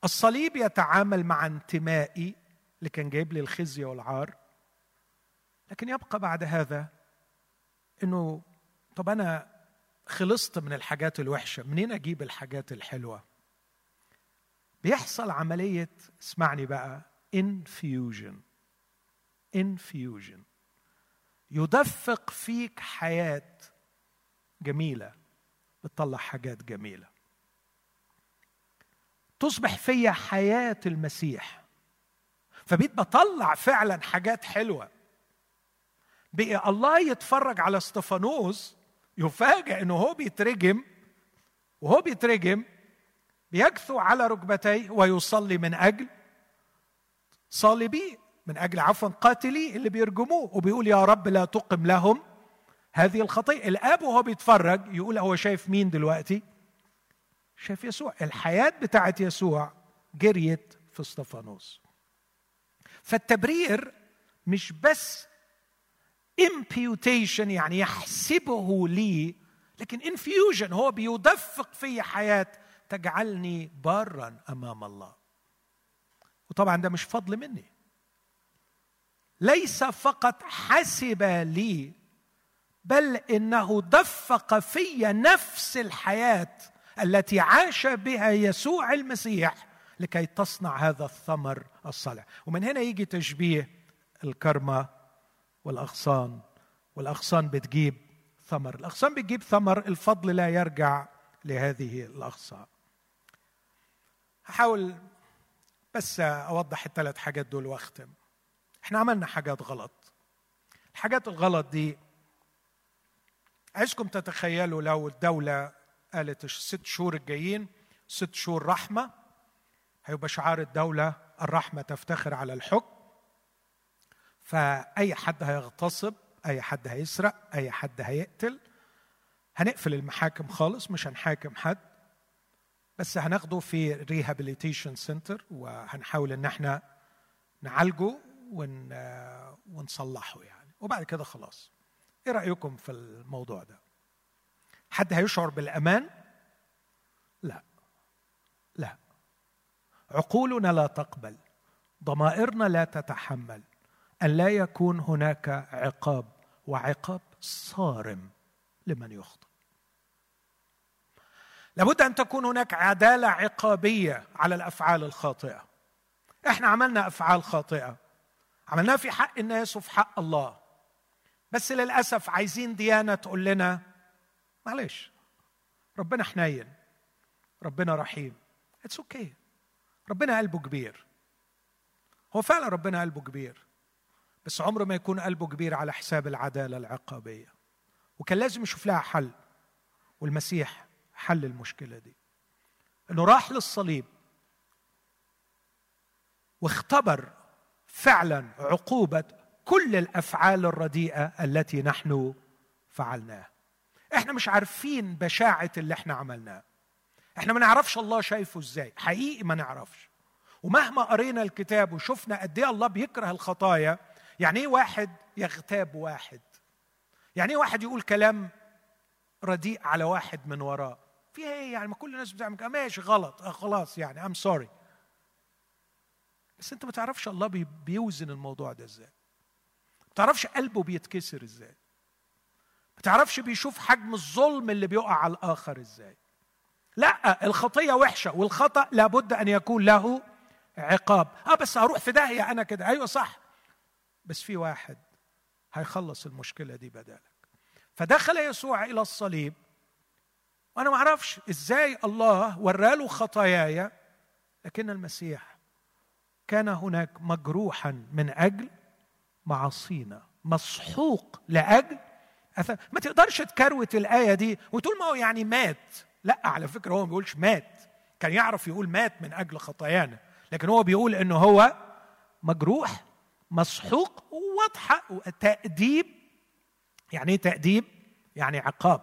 الصليب يتعامل مع انتمائي اللي كان جايب لي الخزي والعار. لكن يبقى بعد هذا إنه طب أنا خلصت من الحاجات الوحشة منين أجيب الحاجات الحلوة؟ بيحصل عملية اسمعني بقى infusion infusion يدفق فيك حياة جميلة بتطلع حاجات جميلة. تصبح فيا حياة المسيح فبيت بطلع فعلا حاجات حلوة. بقي الله يتفرج على استفانوس يفاجئ إنه هو بيترجم وهو بيترجم بيكثو على ركبتيه ويصلي من أجل صالبيه من أجل عفوا قاتلي اللي بيرجموه وبيقول يا رب لا تقم لهم هذه الخطيه الأب وهو بيتفرج يقول هو شايف مين دلوقتي؟ شايف يسوع. الحياة بتاعت يسوع جريت في استفانوس فالتبرير مش بس imputation يعني يحسبه لي لكن infusion هو بيدفق في حياة تجعلني بارا أمام الله. وطبعا ده مش فضل مني. ليس فقط حسب لي بل إنه دفق في نفس الحياة التي عاش بها يسوع المسيح لكي تصنع هذا الثمر الصالح. ومن هنا يجي تشبيه الكرمة والأغصان. والأغصان بتجيب ثمر. الأغصان بتجيب ثمر الفضل لا يرجع لهذه الأغصان. هحاول بس أوضح الثلاث حاجات دول وأختم. إحنا عملنا حاجات غلط. الحاجات الغلط دي عايزكم تتخيلوا لو الدولة قالت الست شهور الجايين ست شهور رحمة هيبقى شعار الدولة الرحمة تفتخر على الحكم. فأي حد هيغتصب أي حد هيسرق أي حد هيقتل هنقفل المحاكم خالص مش هنحاكم حد. بس هناخده في rehabilitation center وهنحاول إن إحنا نعالجه ون ونصلحه يعني. وبعد كده خلاص. إيه رأيكم في الموضوع ده؟ حد هيشعر بالأمان؟ لا. لا. عقولنا لا تقبل ضمائرنا لا تتحمل. أن لا يكون هناك عقاب وعقاب صارم لمن يخطئ. لابد أن تكون هناك عدالة عقابية على الأفعال الخاطئة. إحنا عملنا أفعال خاطئة. عملناها في حق الناس وفي حق الله. بس للأسف عايزين ديانة تقول لنا معلش ربنا حنين ربنا رحيم. it's okay okay. ربنا قلبه كبير. هو فعلا ربنا قلبه كبير بس عمره ما يكون قلبه كبير على حساب العدالة العقابية. وكان لازم يشوف لها حل والمسيح حل المشكلة دي. إنه راح للصليب واختبر فعلا عقوبة كل الأفعال الرديئة التي نحن فعلناها. إحنا مش عارفين بشاعة اللي إحنا عملناه إحنا ما نعرفش الله شايفه إزاي. حقيقي ما نعرفش. ومهما قرينا الكتاب وشفنا قد إيه الله بيكره الخطايا يعني إيه واحد يغتاب واحد؟ يعني إيه واحد يقول كلام رديء على واحد من وراه فيها إيه يعني؟ ما كل الناس بتعمل ماشي غلط. آه خلاص يعني ام سوري بس انت ما تعرفش الله بيوزن الموضوع ده إزاي. ما تعرفش قلبه بيتكسر إزاي. ما تعرفش بيشوف حجم الظلم اللي بيقع على الآخر إزاي. لا الخطية وحشة والخطأ لابد أن يكون له عقاب. آه بس هروح في داهية أنا كده. أيوه صح. بس في واحد هيخلص المشكلة دي بدالك. فدخل يسوع إلى الصليب. وأنا ما أعرفش إزاي الله وراله خطاياي لكن المسيح كان هناك مجروحا من أجل معاصينا مسحوق لأجل أثم. ما تقدرش تكروت الآية دي وتقول ما هو يعني مات. لا على فكرة هو ما بيقولش مات. كان يعرف يقول مات من أجل خطايانا. لكن هو بيقول انه هو مجروح مسحوق واضحه تأديب. يعني إيه تأديب؟ يعني عقاب.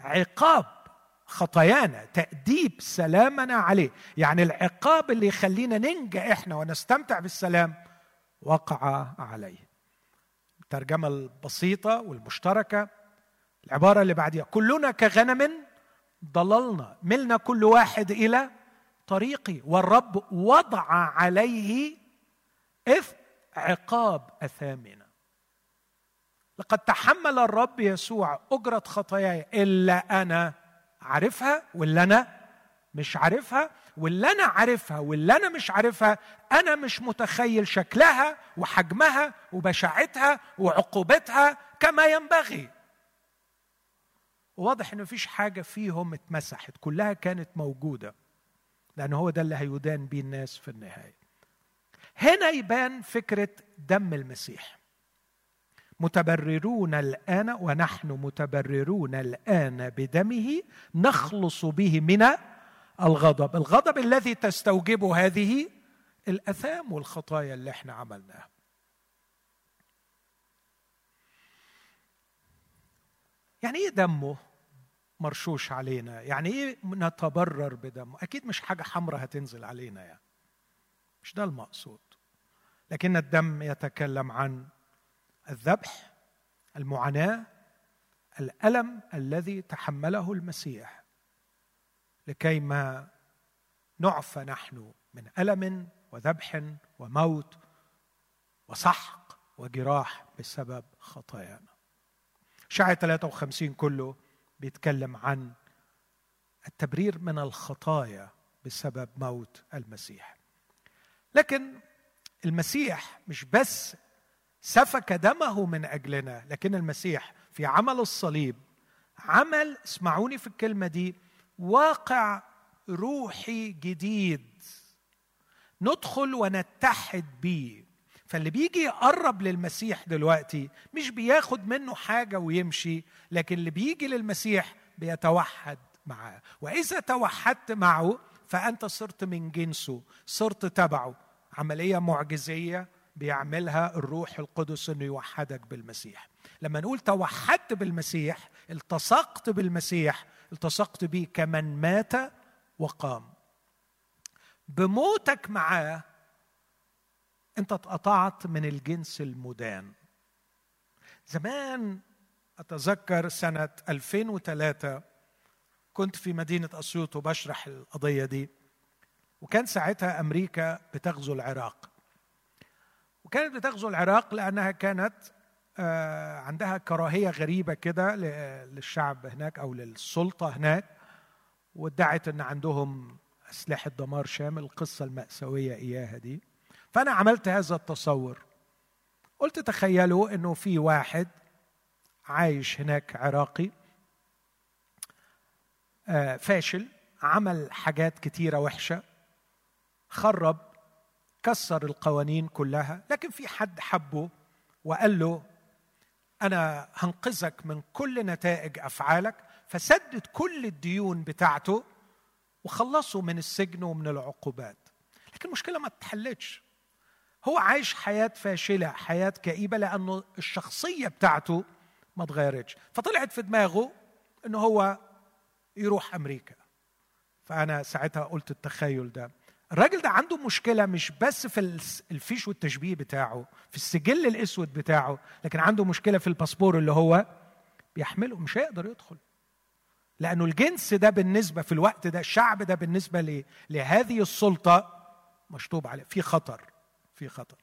عقاب. خطايانا تأديب سلامنا عليه. يعني العقاب اللي يخلينا ننجى إحنا ونستمتع بالسلام وقع عليه. الترجمة البسيطة والمشتركة العبارة اللي بعديها كلنا كغنم ضللنا ملنا كل واحد إلى طريقي والرب وضع عليه إثم عقاب أثامنا. لقد تحمل الرب يسوع أجرة خطاياي إلا أنا عارفها واللي أنا مش عارفها واللي أنا عارفها واللي أنا مش عارفها أنا مش متخيل شكلها وحجمها وبشاعتها وعقوبتها كما ينبغي. واضح ان مفيش حاجة فيهم اتمسحت كلها كانت موجودة لأن هو ده اللي هيدان بيه الناس في النهاية. هنا يبان فكرة دم المسيح. متبررون الآن ونحن متبررون الآن بدمه نخلص به من الغضب. الغضب الذي تستوجبه هذه الأثام والخطايا اللي إحنا عملناها. يعني إيه دمه مرشوش علينا؟ يعني إيه نتبرر بدمه؟ أكيد مش حاجة حمراء هتنزل علينا يعني. مش ده المقصود. لكن الدم يتكلم عن الذبح المعاناة الألم الذي تحمله المسيح. لكي ما نعفى نحن من ألم وذبح وموت وسحق وجراح بسبب خطايانا. شعر 53 كله بيتكلم عن التبرير من الخطايا بسبب موت المسيح. لكن المسيح مش بس سفك دمه من أجلنا. لكن المسيح في عمل الصليب عمل اسمعوني في الكلمة دي واقع روحي جديد. ندخل ونتحد بيه. فاللي بيجي يقرب للمسيح دلوقتي مش بياخد منه حاجة ويمشي لكن اللي بيجي للمسيح بيتوحد معاه. وإذا توحدت معه فأنت صرت من جنسه صرت تبعه. عملية معجزية بيعملها الروح القدس إنه يوحدك بالمسيح. لما نقول توحدت بالمسيح التصقت بالمسيح التصقت به كمن مات وقام. بموتك معاه أنت اتقطعت من الجنس المدان. زمان أتذكر سنة 2003 كنت في مدينة أسيوط وبشرح القضية دي وكان ساعتها أمريكا بتغزو العراق. وكانت بتغزو العراق لأنها كانت آه، عندها كراهية غريبة كده للشعب هناك أو للسلطة هناك وادعت إن عندهم أسلحة دمار شامل القصة المأساوية إياها دي. فأنا عملت هذا التصور. قلت تخيلوا إنه في واحد عايش هناك عراقي آه، فاشل عمل حاجات كتيرة وحشة خرب كسر القوانين كلها لكن في حد حبه وقال له أنا هنقذك من كل نتائج أفعالك فسدد كل الديون بتاعته وخلصه من السجن ومن العقوبات. لكن المشكلة ما تتحلتش هو عايش حياة فاشلة حياة كئيبة لأنه الشخصية بتاعته ما تغيرتش. فطلعت في دماغه أنه هو يروح أمريكا. فأنا ساعتها قلت التخيل ده. الراجل ده عنده مشكلة مش بس في الفيش والتشبيه بتاعه في السجل الأسود بتاعه لكن عنده مشكلة في الباسبور اللي هو بيحمله مش هيقدر يدخل. لأنه الجنس ده بالنسبة في الوقت ده الشعب ده بالنسبة لهذه السلطة مشطوب عليه. في خطر في خطر.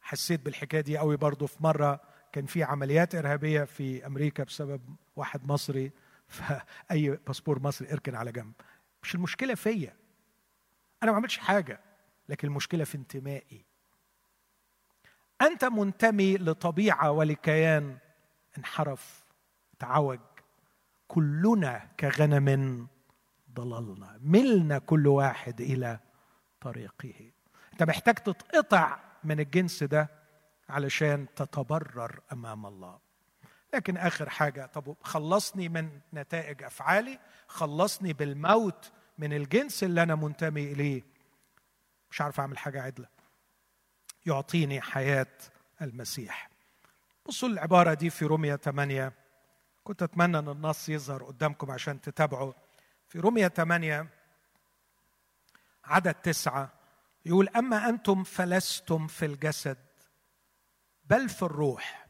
حسيت بالحكاية دي قوي برضه في مرة كان في عمليات إرهابية في أمريكا بسبب واحد مصري فأي باسبور مصري اركن على جنب. مش المشكلة فيا. أنا ما عملتش حاجة لكن المشكلة في انتمائي. أنت منتمي لطبيعة ولكيان. انحرف تعوج. كلنا كغنم ضللنا. ملنا كل واحد إلى طريقه. أنت محتاج تتقطع من الجنس ده علشان تتبرر أمام الله. لكن آخر حاجة طب خلصني من نتائج أفعالي خلصني بالموت من الجنس اللي أنا منتمي إليه. مش عارف أعمل حاجة عدلة. يعطيني حياة المسيح. بصوا العبارة دي في رومية 8 كنت أتمنى إن النص يظهر قدامكم عشان تتابعوا. في رومية 8 عدد تسعة يقول أما أنتم فلستم في الجسد بل في الروح.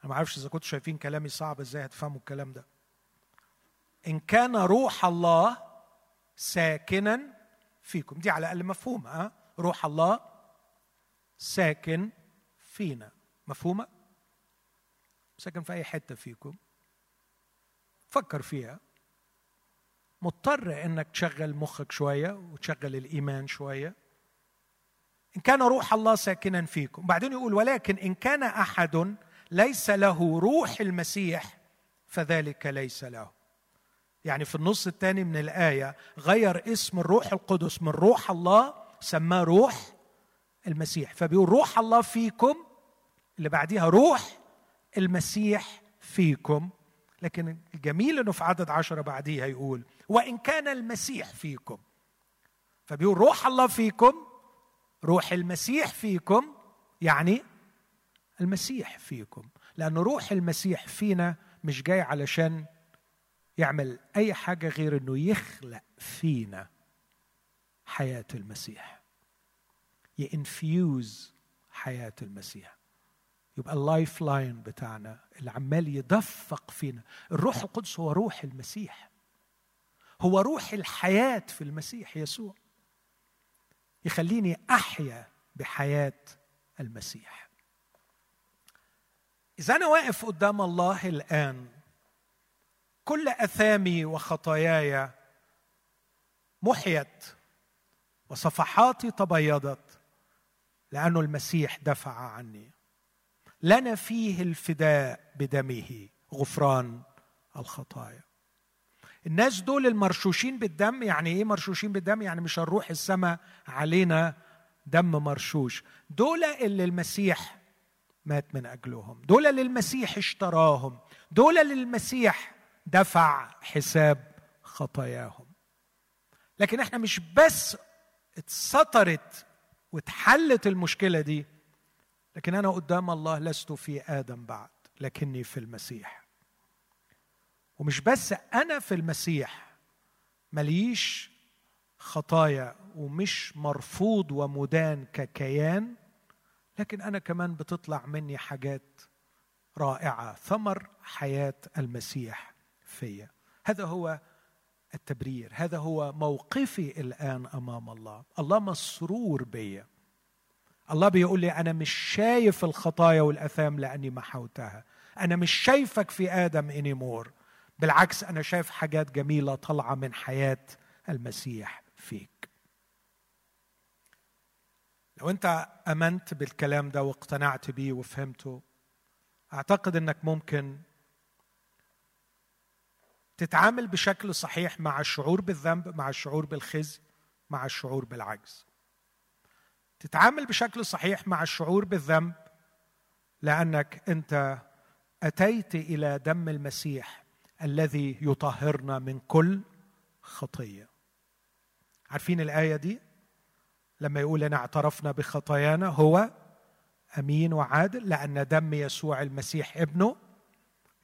أنا ما أعرفش إذا كنتوا شايفين كلامي صعب إزاي هتفهموا الكلام ده. إن كان روح الله ساكنا فيكم. دي على الأقل مفهومة ها؟ روح الله ساكن فينا. مفهومة؟ ساكن في أي حتة فيكم. فكر فيها. مضطر إنك تشغل مخك شوية وتشغل الإيمان شوية. إن كان روح الله ساكنا فيكم. بعدين يقول ولكن إن كان أحد ليس له روح المسيح فذلك ليس له. يعني في النص الثاني من الآية غير اسم الروح القدس من روح الله سماه روح المسيح. فبيقول روح الله فيكم اللي بعديها روح المسيح فيكم. لكن الجميل إنه في عدد عشرة بعديها يقول وإن كان المسيح فيكم. فبيقول روح الله فيكم روح المسيح فيكم يعني المسيح فيكم. لأن روح المسيح فينا مش جاي علشان يعمل أي حاجة غير إنه يخلق فينا حياة المسيح. ي infuse حياة المسيح. يبقى ال lifeline بتاعنا اللي عمال يدفق فينا. الروح القدس هو روح المسيح. هو روح الحياة في المسيح يسوع. يخليني أحيا بحياة المسيح. إذا أنا واقف قدام الله الآن كل أثامي وخطاياي محيت وصفحاتي تبيضت لأنه المسيح دفع عني. لنا فيه الفداء بدمه غفران الخطايا. الناس دول المرشوشين بالدم يعني إيه مرشوشين بالدم؟ يعني مش هنروح السماء علينا دم مرشوش. دول اللي المسيح مات من أجلهم. دول اللي المسيح اشتراهم. دول اللي المسيح دفع حساب خطاياهم. لكن إحنا مش بس اتسطرت واتحلت المشكلة دي لكن أنا قدام الله لست في آدم بعد لكني في المسيح. ومش بس أنا في المسيح مليش خطايا ومش مرفوض ومدان ككيان لكن أنا كمان بتطلع مني حاجات رائعة ثمر حياة المسيح. فيا هذا هو التبرير هذا هو موقفي الآن أمام الله. الله مسرور بيا الله بيقول لي أنا مش شايف الخطايا والأثام لأني محوتها أنا مش شايفك في آدم انيمور بالعكس أنا شايف حاجات جميلة طالعة من حياة المسيح فيك. لو أنت أمنت بالكلام ده واقتنعت بيه وفهمته أعتقد إنك ممكن تتعامل بشكل صحيح مع الشعور بالذنب مع الشعور بالخزي مع الشعور بالعجز. تتعامل بشكل صحيح مع الشعور بالذنب لأنك أنت أتيت إلى دم المسيح الذي يطهرنا من كل خطية. عارفين الآية دي؟ لما يقول ان اعترفنا بخطايانا هو أمين وعادل لأن دم يسوع المسيح ابنه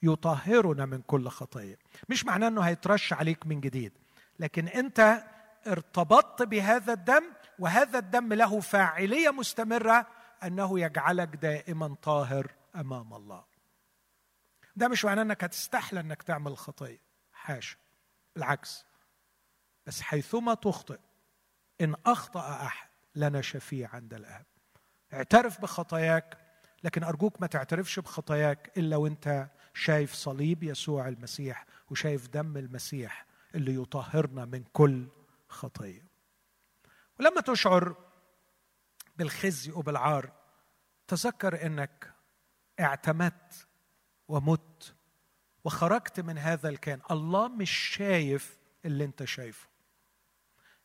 يطهرنا من كل خطية. مش معناه إنه هيترش عليك من جديد لكن أنت ارتبطت بهذا الدم وهذا الدم له فاعلية مستمرة أنه يجعلك دائما طاهر أمام الله. ده مش معناه إنك هتستحلى إنك تعمل خطية. حاشا بالعكس. بس حيثما تخطئ إن أخطأ أحد لنا شفيع عند الأب. اعترف بخطاياك لكن أرجوك ما تعترفش بخطاياك إلا وأنت شايف صليب يسوع المسيح وشايف دم المسيح اللي يطهرنا من كل خطيه ولما تشعر بالخزي وبالعار تذكر إنك اعتمدت ومت وخرجت من هذا الكيان. الله مش شايف اللي أنت شايفه.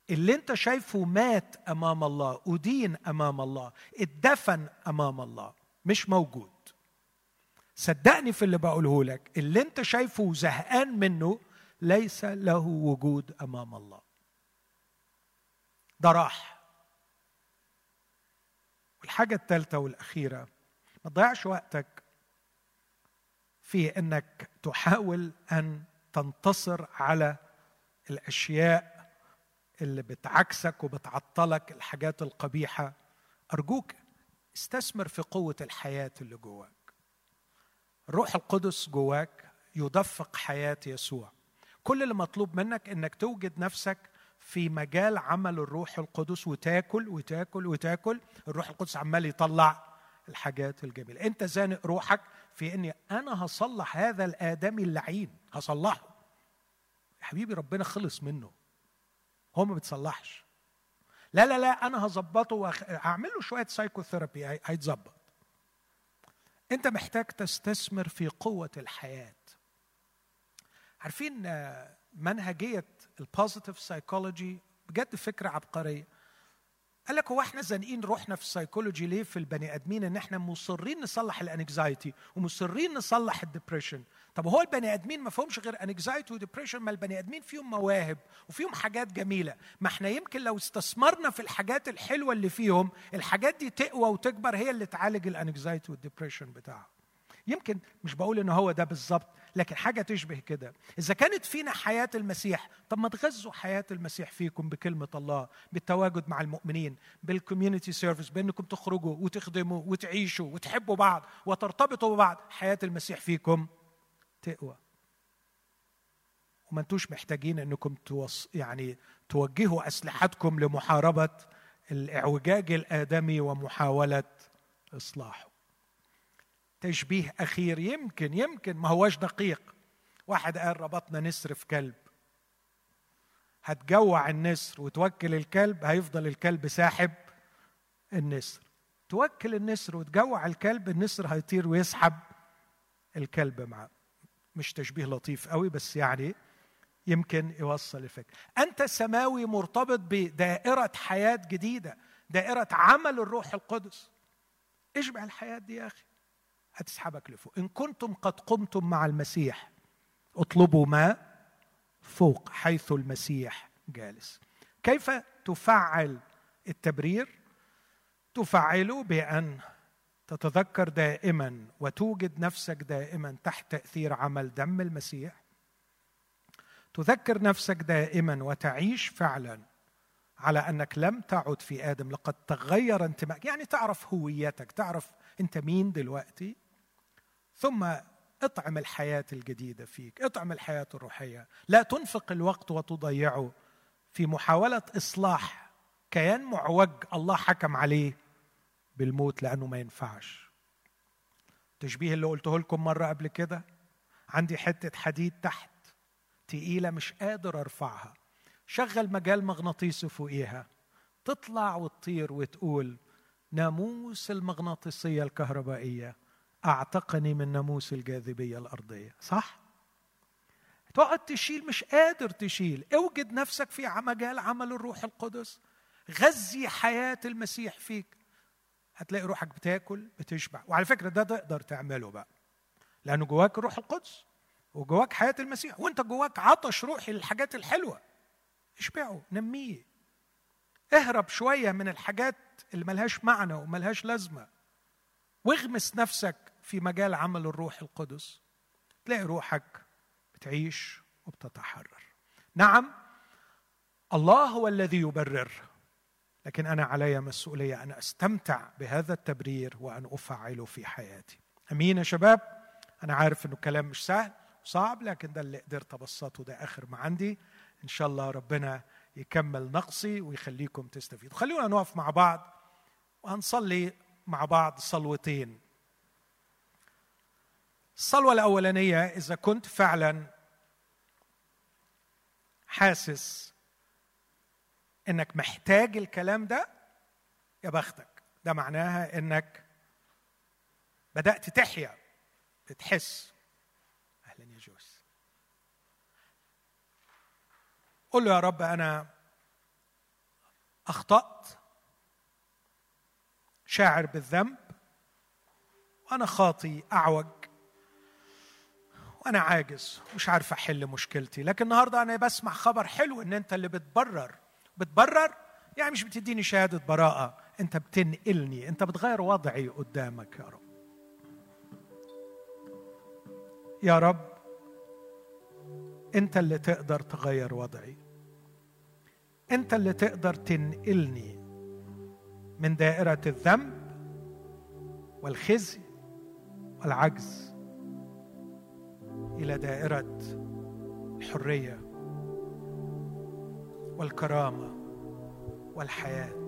اللي أنت شايفه مات أمام الله ادين أمام الله اتدفن أمام الله مش موجود. صدقني في اللي بقوله لك اللي انت شايفه زهقان منه ليس له وجود أمام الله. ده راح. والحاجة الثالثة والأخيرة ما تضيعش وقتك في إنك تحاول أن تنتصر على الأشياء اللي بتعكسك وبتعطلك الحاجات القبيحة. أرجوك استثمر في قوة الحياة اللي جواك. الروح القدس جواك يدفق حياة يسوع. كل اللي مطلوب منك إنك توجد نفسك في مجال عمل الروح القدس وتاكل وتاكل وتاكل. الروح القدس عمال يطلع الحاجات الجميلة. أنت زانق روحك في إني أنا هصلح هذا الآدمي اللعين. هصلحه. يا حبيبي ربنا خلص منه. هو ما بتصلحش لا لا لا أنا هظبطه واعمل له شوية psychotherapy هيتظبط. انت محتاج تستثمر في قوة الحياة. عارفين آه، منهجية ال positive psychology بجد فكرة عبقرية. قال لك هو إحنا زانقين روحنا في السيكولوجي ليه في البني آدمين؟ إن إحنا مصرين نصلح ال anxiety ومصرين نصلح ال depression طب هو البني آدمين ما فيهمش غير anxiety و depression ما البني آدمين فيهم مواهب وفيهم حاجات جميلة. ما إحنا يمكن لو استثمرنا في الحاجات الحلوة اللي فيهم الحاجات دي تقوى وتكبر هي اللي تعالج ال anxiety وال depression بتاعهم يمكن مش بقول إن هو ده بالظبط لكن حاجة تشبه كده. إذا كانت فينا حياة المسيح طب ما تغذوا حياة المسيح فيكم بكلمة الله بالتواجد مع المؤمنين بال community service بإنكم تخرجوا وتخدموا وتعيشوا وتحبوا بعض وترتبطوا ببعض. حياة المسيح فيكم تقوى. وما انتوش محتاجين إنكم توص يعني توجهوا أسلحتكم لمحاربة الإعوجاج الآدمي ومحاولة إصلاحه. تشبيه أخير يمكن يمكن. ما هوش دقيق. واحد قال ربطنا نسر في كلب. هتجوع النسر وتوكل الكلب هيفضل الكلب ساحب النسر. توكل النسر وتجوع الكلب النسر هيطير ويسحب الكلب معاه. مش تشبيه لطيف قوي بس يعني يمكن يوصل الفكرة. أنت سماوي مرتبط بدائرة حياة جديدة دائرة عمل الروح القدس. اشبع الحياة دي يا أخي. هتسحبك لفوق. إن كنتم قد قمتم مع المسيح اطلبوا ما فوق حيث المسيح جالس. كيف تفعل التبرير؟ تفعله بأن تتذكر دائما وتوجد نفسك دائما تحت تأثير عمل دم المسيح. تذكر نفسك دائما وتعيش فعلا على أنك لم تعد في آدم. لقد تغير انتمائك يعني تعرف هويتك تعرف أنت مين دلوقتي. ثم اطعم الحياة الجديدة فيك اطعم الحياة الروحية. لا تنفق الوقت وتضيعه في محاولة إصلاح كيان معوج الله حكم عليه بالموت لأنه ما ينفعش. تشبيه اللي قلته لكم مرة قبل كده؟ عندي حتة حديد تحت تقيلة مش قادر أرفعها. شغل مجال مغناطيسي فوقيها. تطلع وتطير وتقول ناموس المغناطيسية الكهربائية. أعتقني من ناموس الجاذبية الأرضية صح؟ تقعد تشيل مش قادر تشيل. أوجد نفسك في مجال عمل الروح القدس. غذي حياة المسيح فيك. هتلاقي روحك بتاكل بتشبع. وعلى فكرة ده تقدر تعمله بقى. لأنه جواك الروح القدس وجواك حياة المسيح وأنت جواك عطش روحي للحاجات الحلوة. اشبعه نميه. اهرب شوية من الحاجات اللي ملهاش معنى وملهاش لازمة. واغمس نفسك في مجال عمل الروح القدس. تلاقي روحك بتعيش وبتتحرر. نعم الله هو الذي يبرر لكن أنا علي مسؤولية أن أستمتع بهذا التبرير وأن أفعله في حياتي. أمين يا شباب؟ أنا عارف إنه الكلام مش سهل وصعب لكن ده اللي قدرت أبسطه ده آخر ما عندي. إن شاء الله ربنا يكمل نقصي ويخليكم تستفيدوا. خلونا نقف مع بعض وهنصلي مع بعض صلوتين. الصلوة الأولانية إذا كنت فعلا حاسس إنك محتاج الكلام ده يا بختك. ده معناها إنك بدأت تحيا بتحس أهلا يا جوز. قل له يا رب أنا أخطأت. شاعر بالذنب وأنا خاطي أعوج وأنا عاجز مش عارف أحل مشكلتي. لكن النهارده أنا بسمع خبر حلو إن أنت اللي بتبرر. بتبرر؟ يعني مش بتديني شهادة براءة. أنت بتنقلني. أنت بتغير وضعي قدامك يا رب. يا رب أنت اللي تقدر تغير وضعي. أنت اللي تقدر تنقلني. من دائرة الذنب والخزي والعجز إلى دائرة الحرية والكرامة والحياة.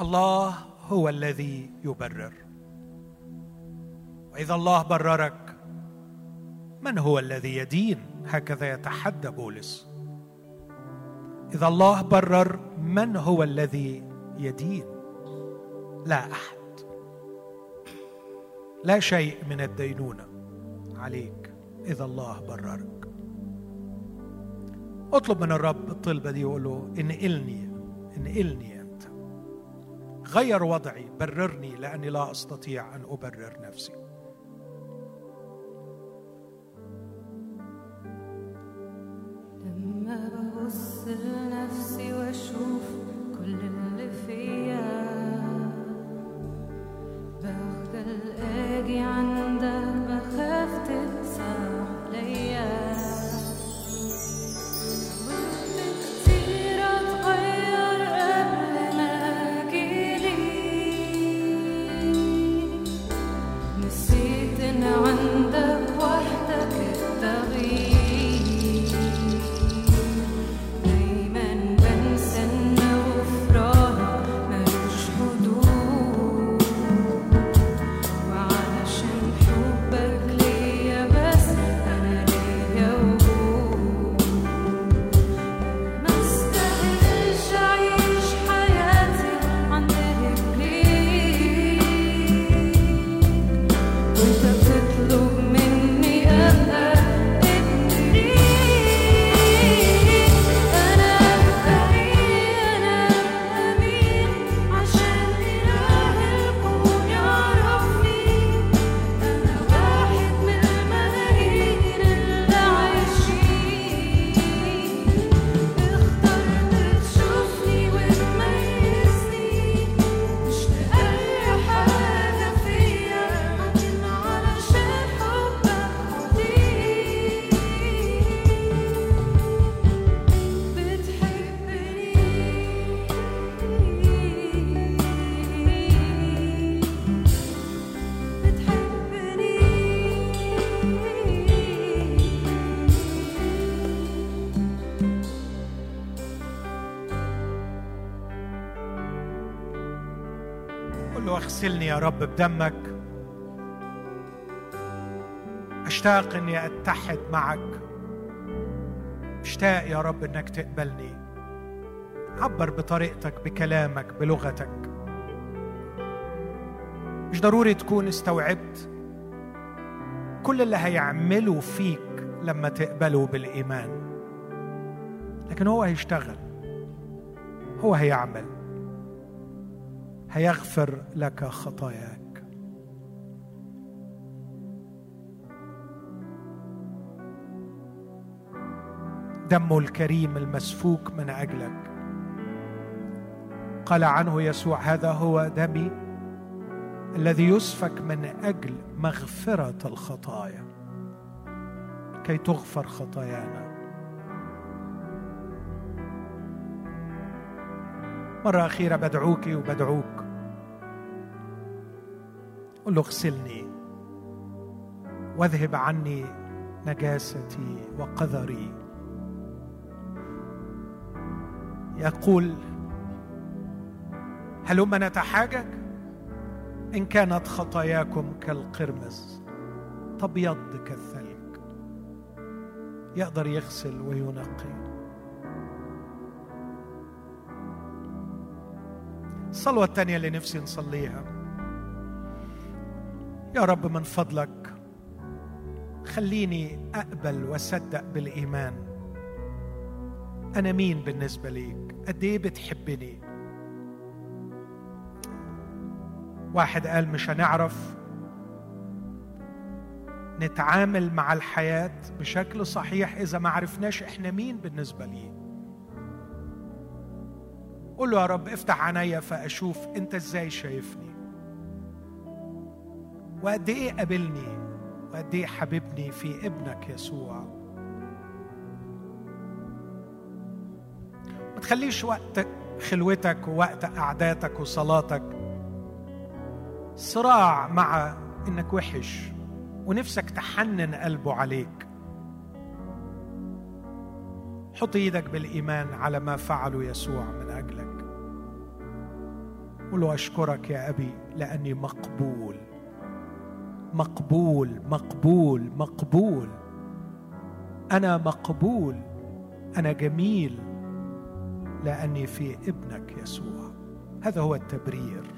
الله هو الذي يبرر. وإذا الله بررك من هو الذي يدين؟ هكذا يتحدى بولس إذا الله برر من هو الذي يدين؟ لا أحد. لا شيء من الدينونة. عليك. إذا الله بررك. اطلب من الرب الطلبه دي وقول له انقلني انقلني أنت. غير وضعي بررني لأني لا أستطيع أن أبرر نفسي. لما ببص لنفسي وأشوف كل اللي فيا. بخجل أجي عندك يا رب بدمك. مشتاق إني أتحد معك. مشتاق يا رب إنك تقبلني. عبر بطريقتك بكلامك بلغتك. مش ضروري تكون استوعبت كل اللي هيعمله فيك لما تقبله بالإيمان. لكن هو هيشتغل. هو هيعمل. هيغفر لك خطاياك. دمه الكريم المسفوك من اجلك قال عنه يسوع هذا هو دمي الذي يسفك من أجل مغفرة الخطايا. كي تغفر خطايانا. مرة أخيرة بدعوك وبدعوك. قل له اغسلني واذهب عني نجاستي وقذري. يقول هلم نتحاجج؟ إن كانت خطاياكم كالقرمز تبيض كالثلج. يقدر يغسل وينقي. الصلوة الثانية اللي نفسي نصليها. يا رب من فضلك خليني أقبل وأصدق بالإيمان. أنا مين بالنسبة ليك؟ قد إيه بتحبني؟ واحد قال مش هنعرف نتعامل مع الحياة بشكل صحيح إذا ما عرفناش إحنا مين بالنسبة ليه قول له يا رب افتح عينيا فأشوف أنت إزاي شايفني. وقد إيه قابلني وقد إيه حبيبني في ابنك يسوع. ما تخليش وقت خلوتك ووقت قعداتك وصلاتك صراع مع إنك وحش ونفسك تحنن قلبه عليك. حط إيدك بالإيمان على ما فعله يسوع من أجلك. قل اشكرك يا أبي لأني مقبول. مقبول مقبول مقبول. أنا مقبول أنا جميل لأني في ابنك يسوع. هذا هو التبرير.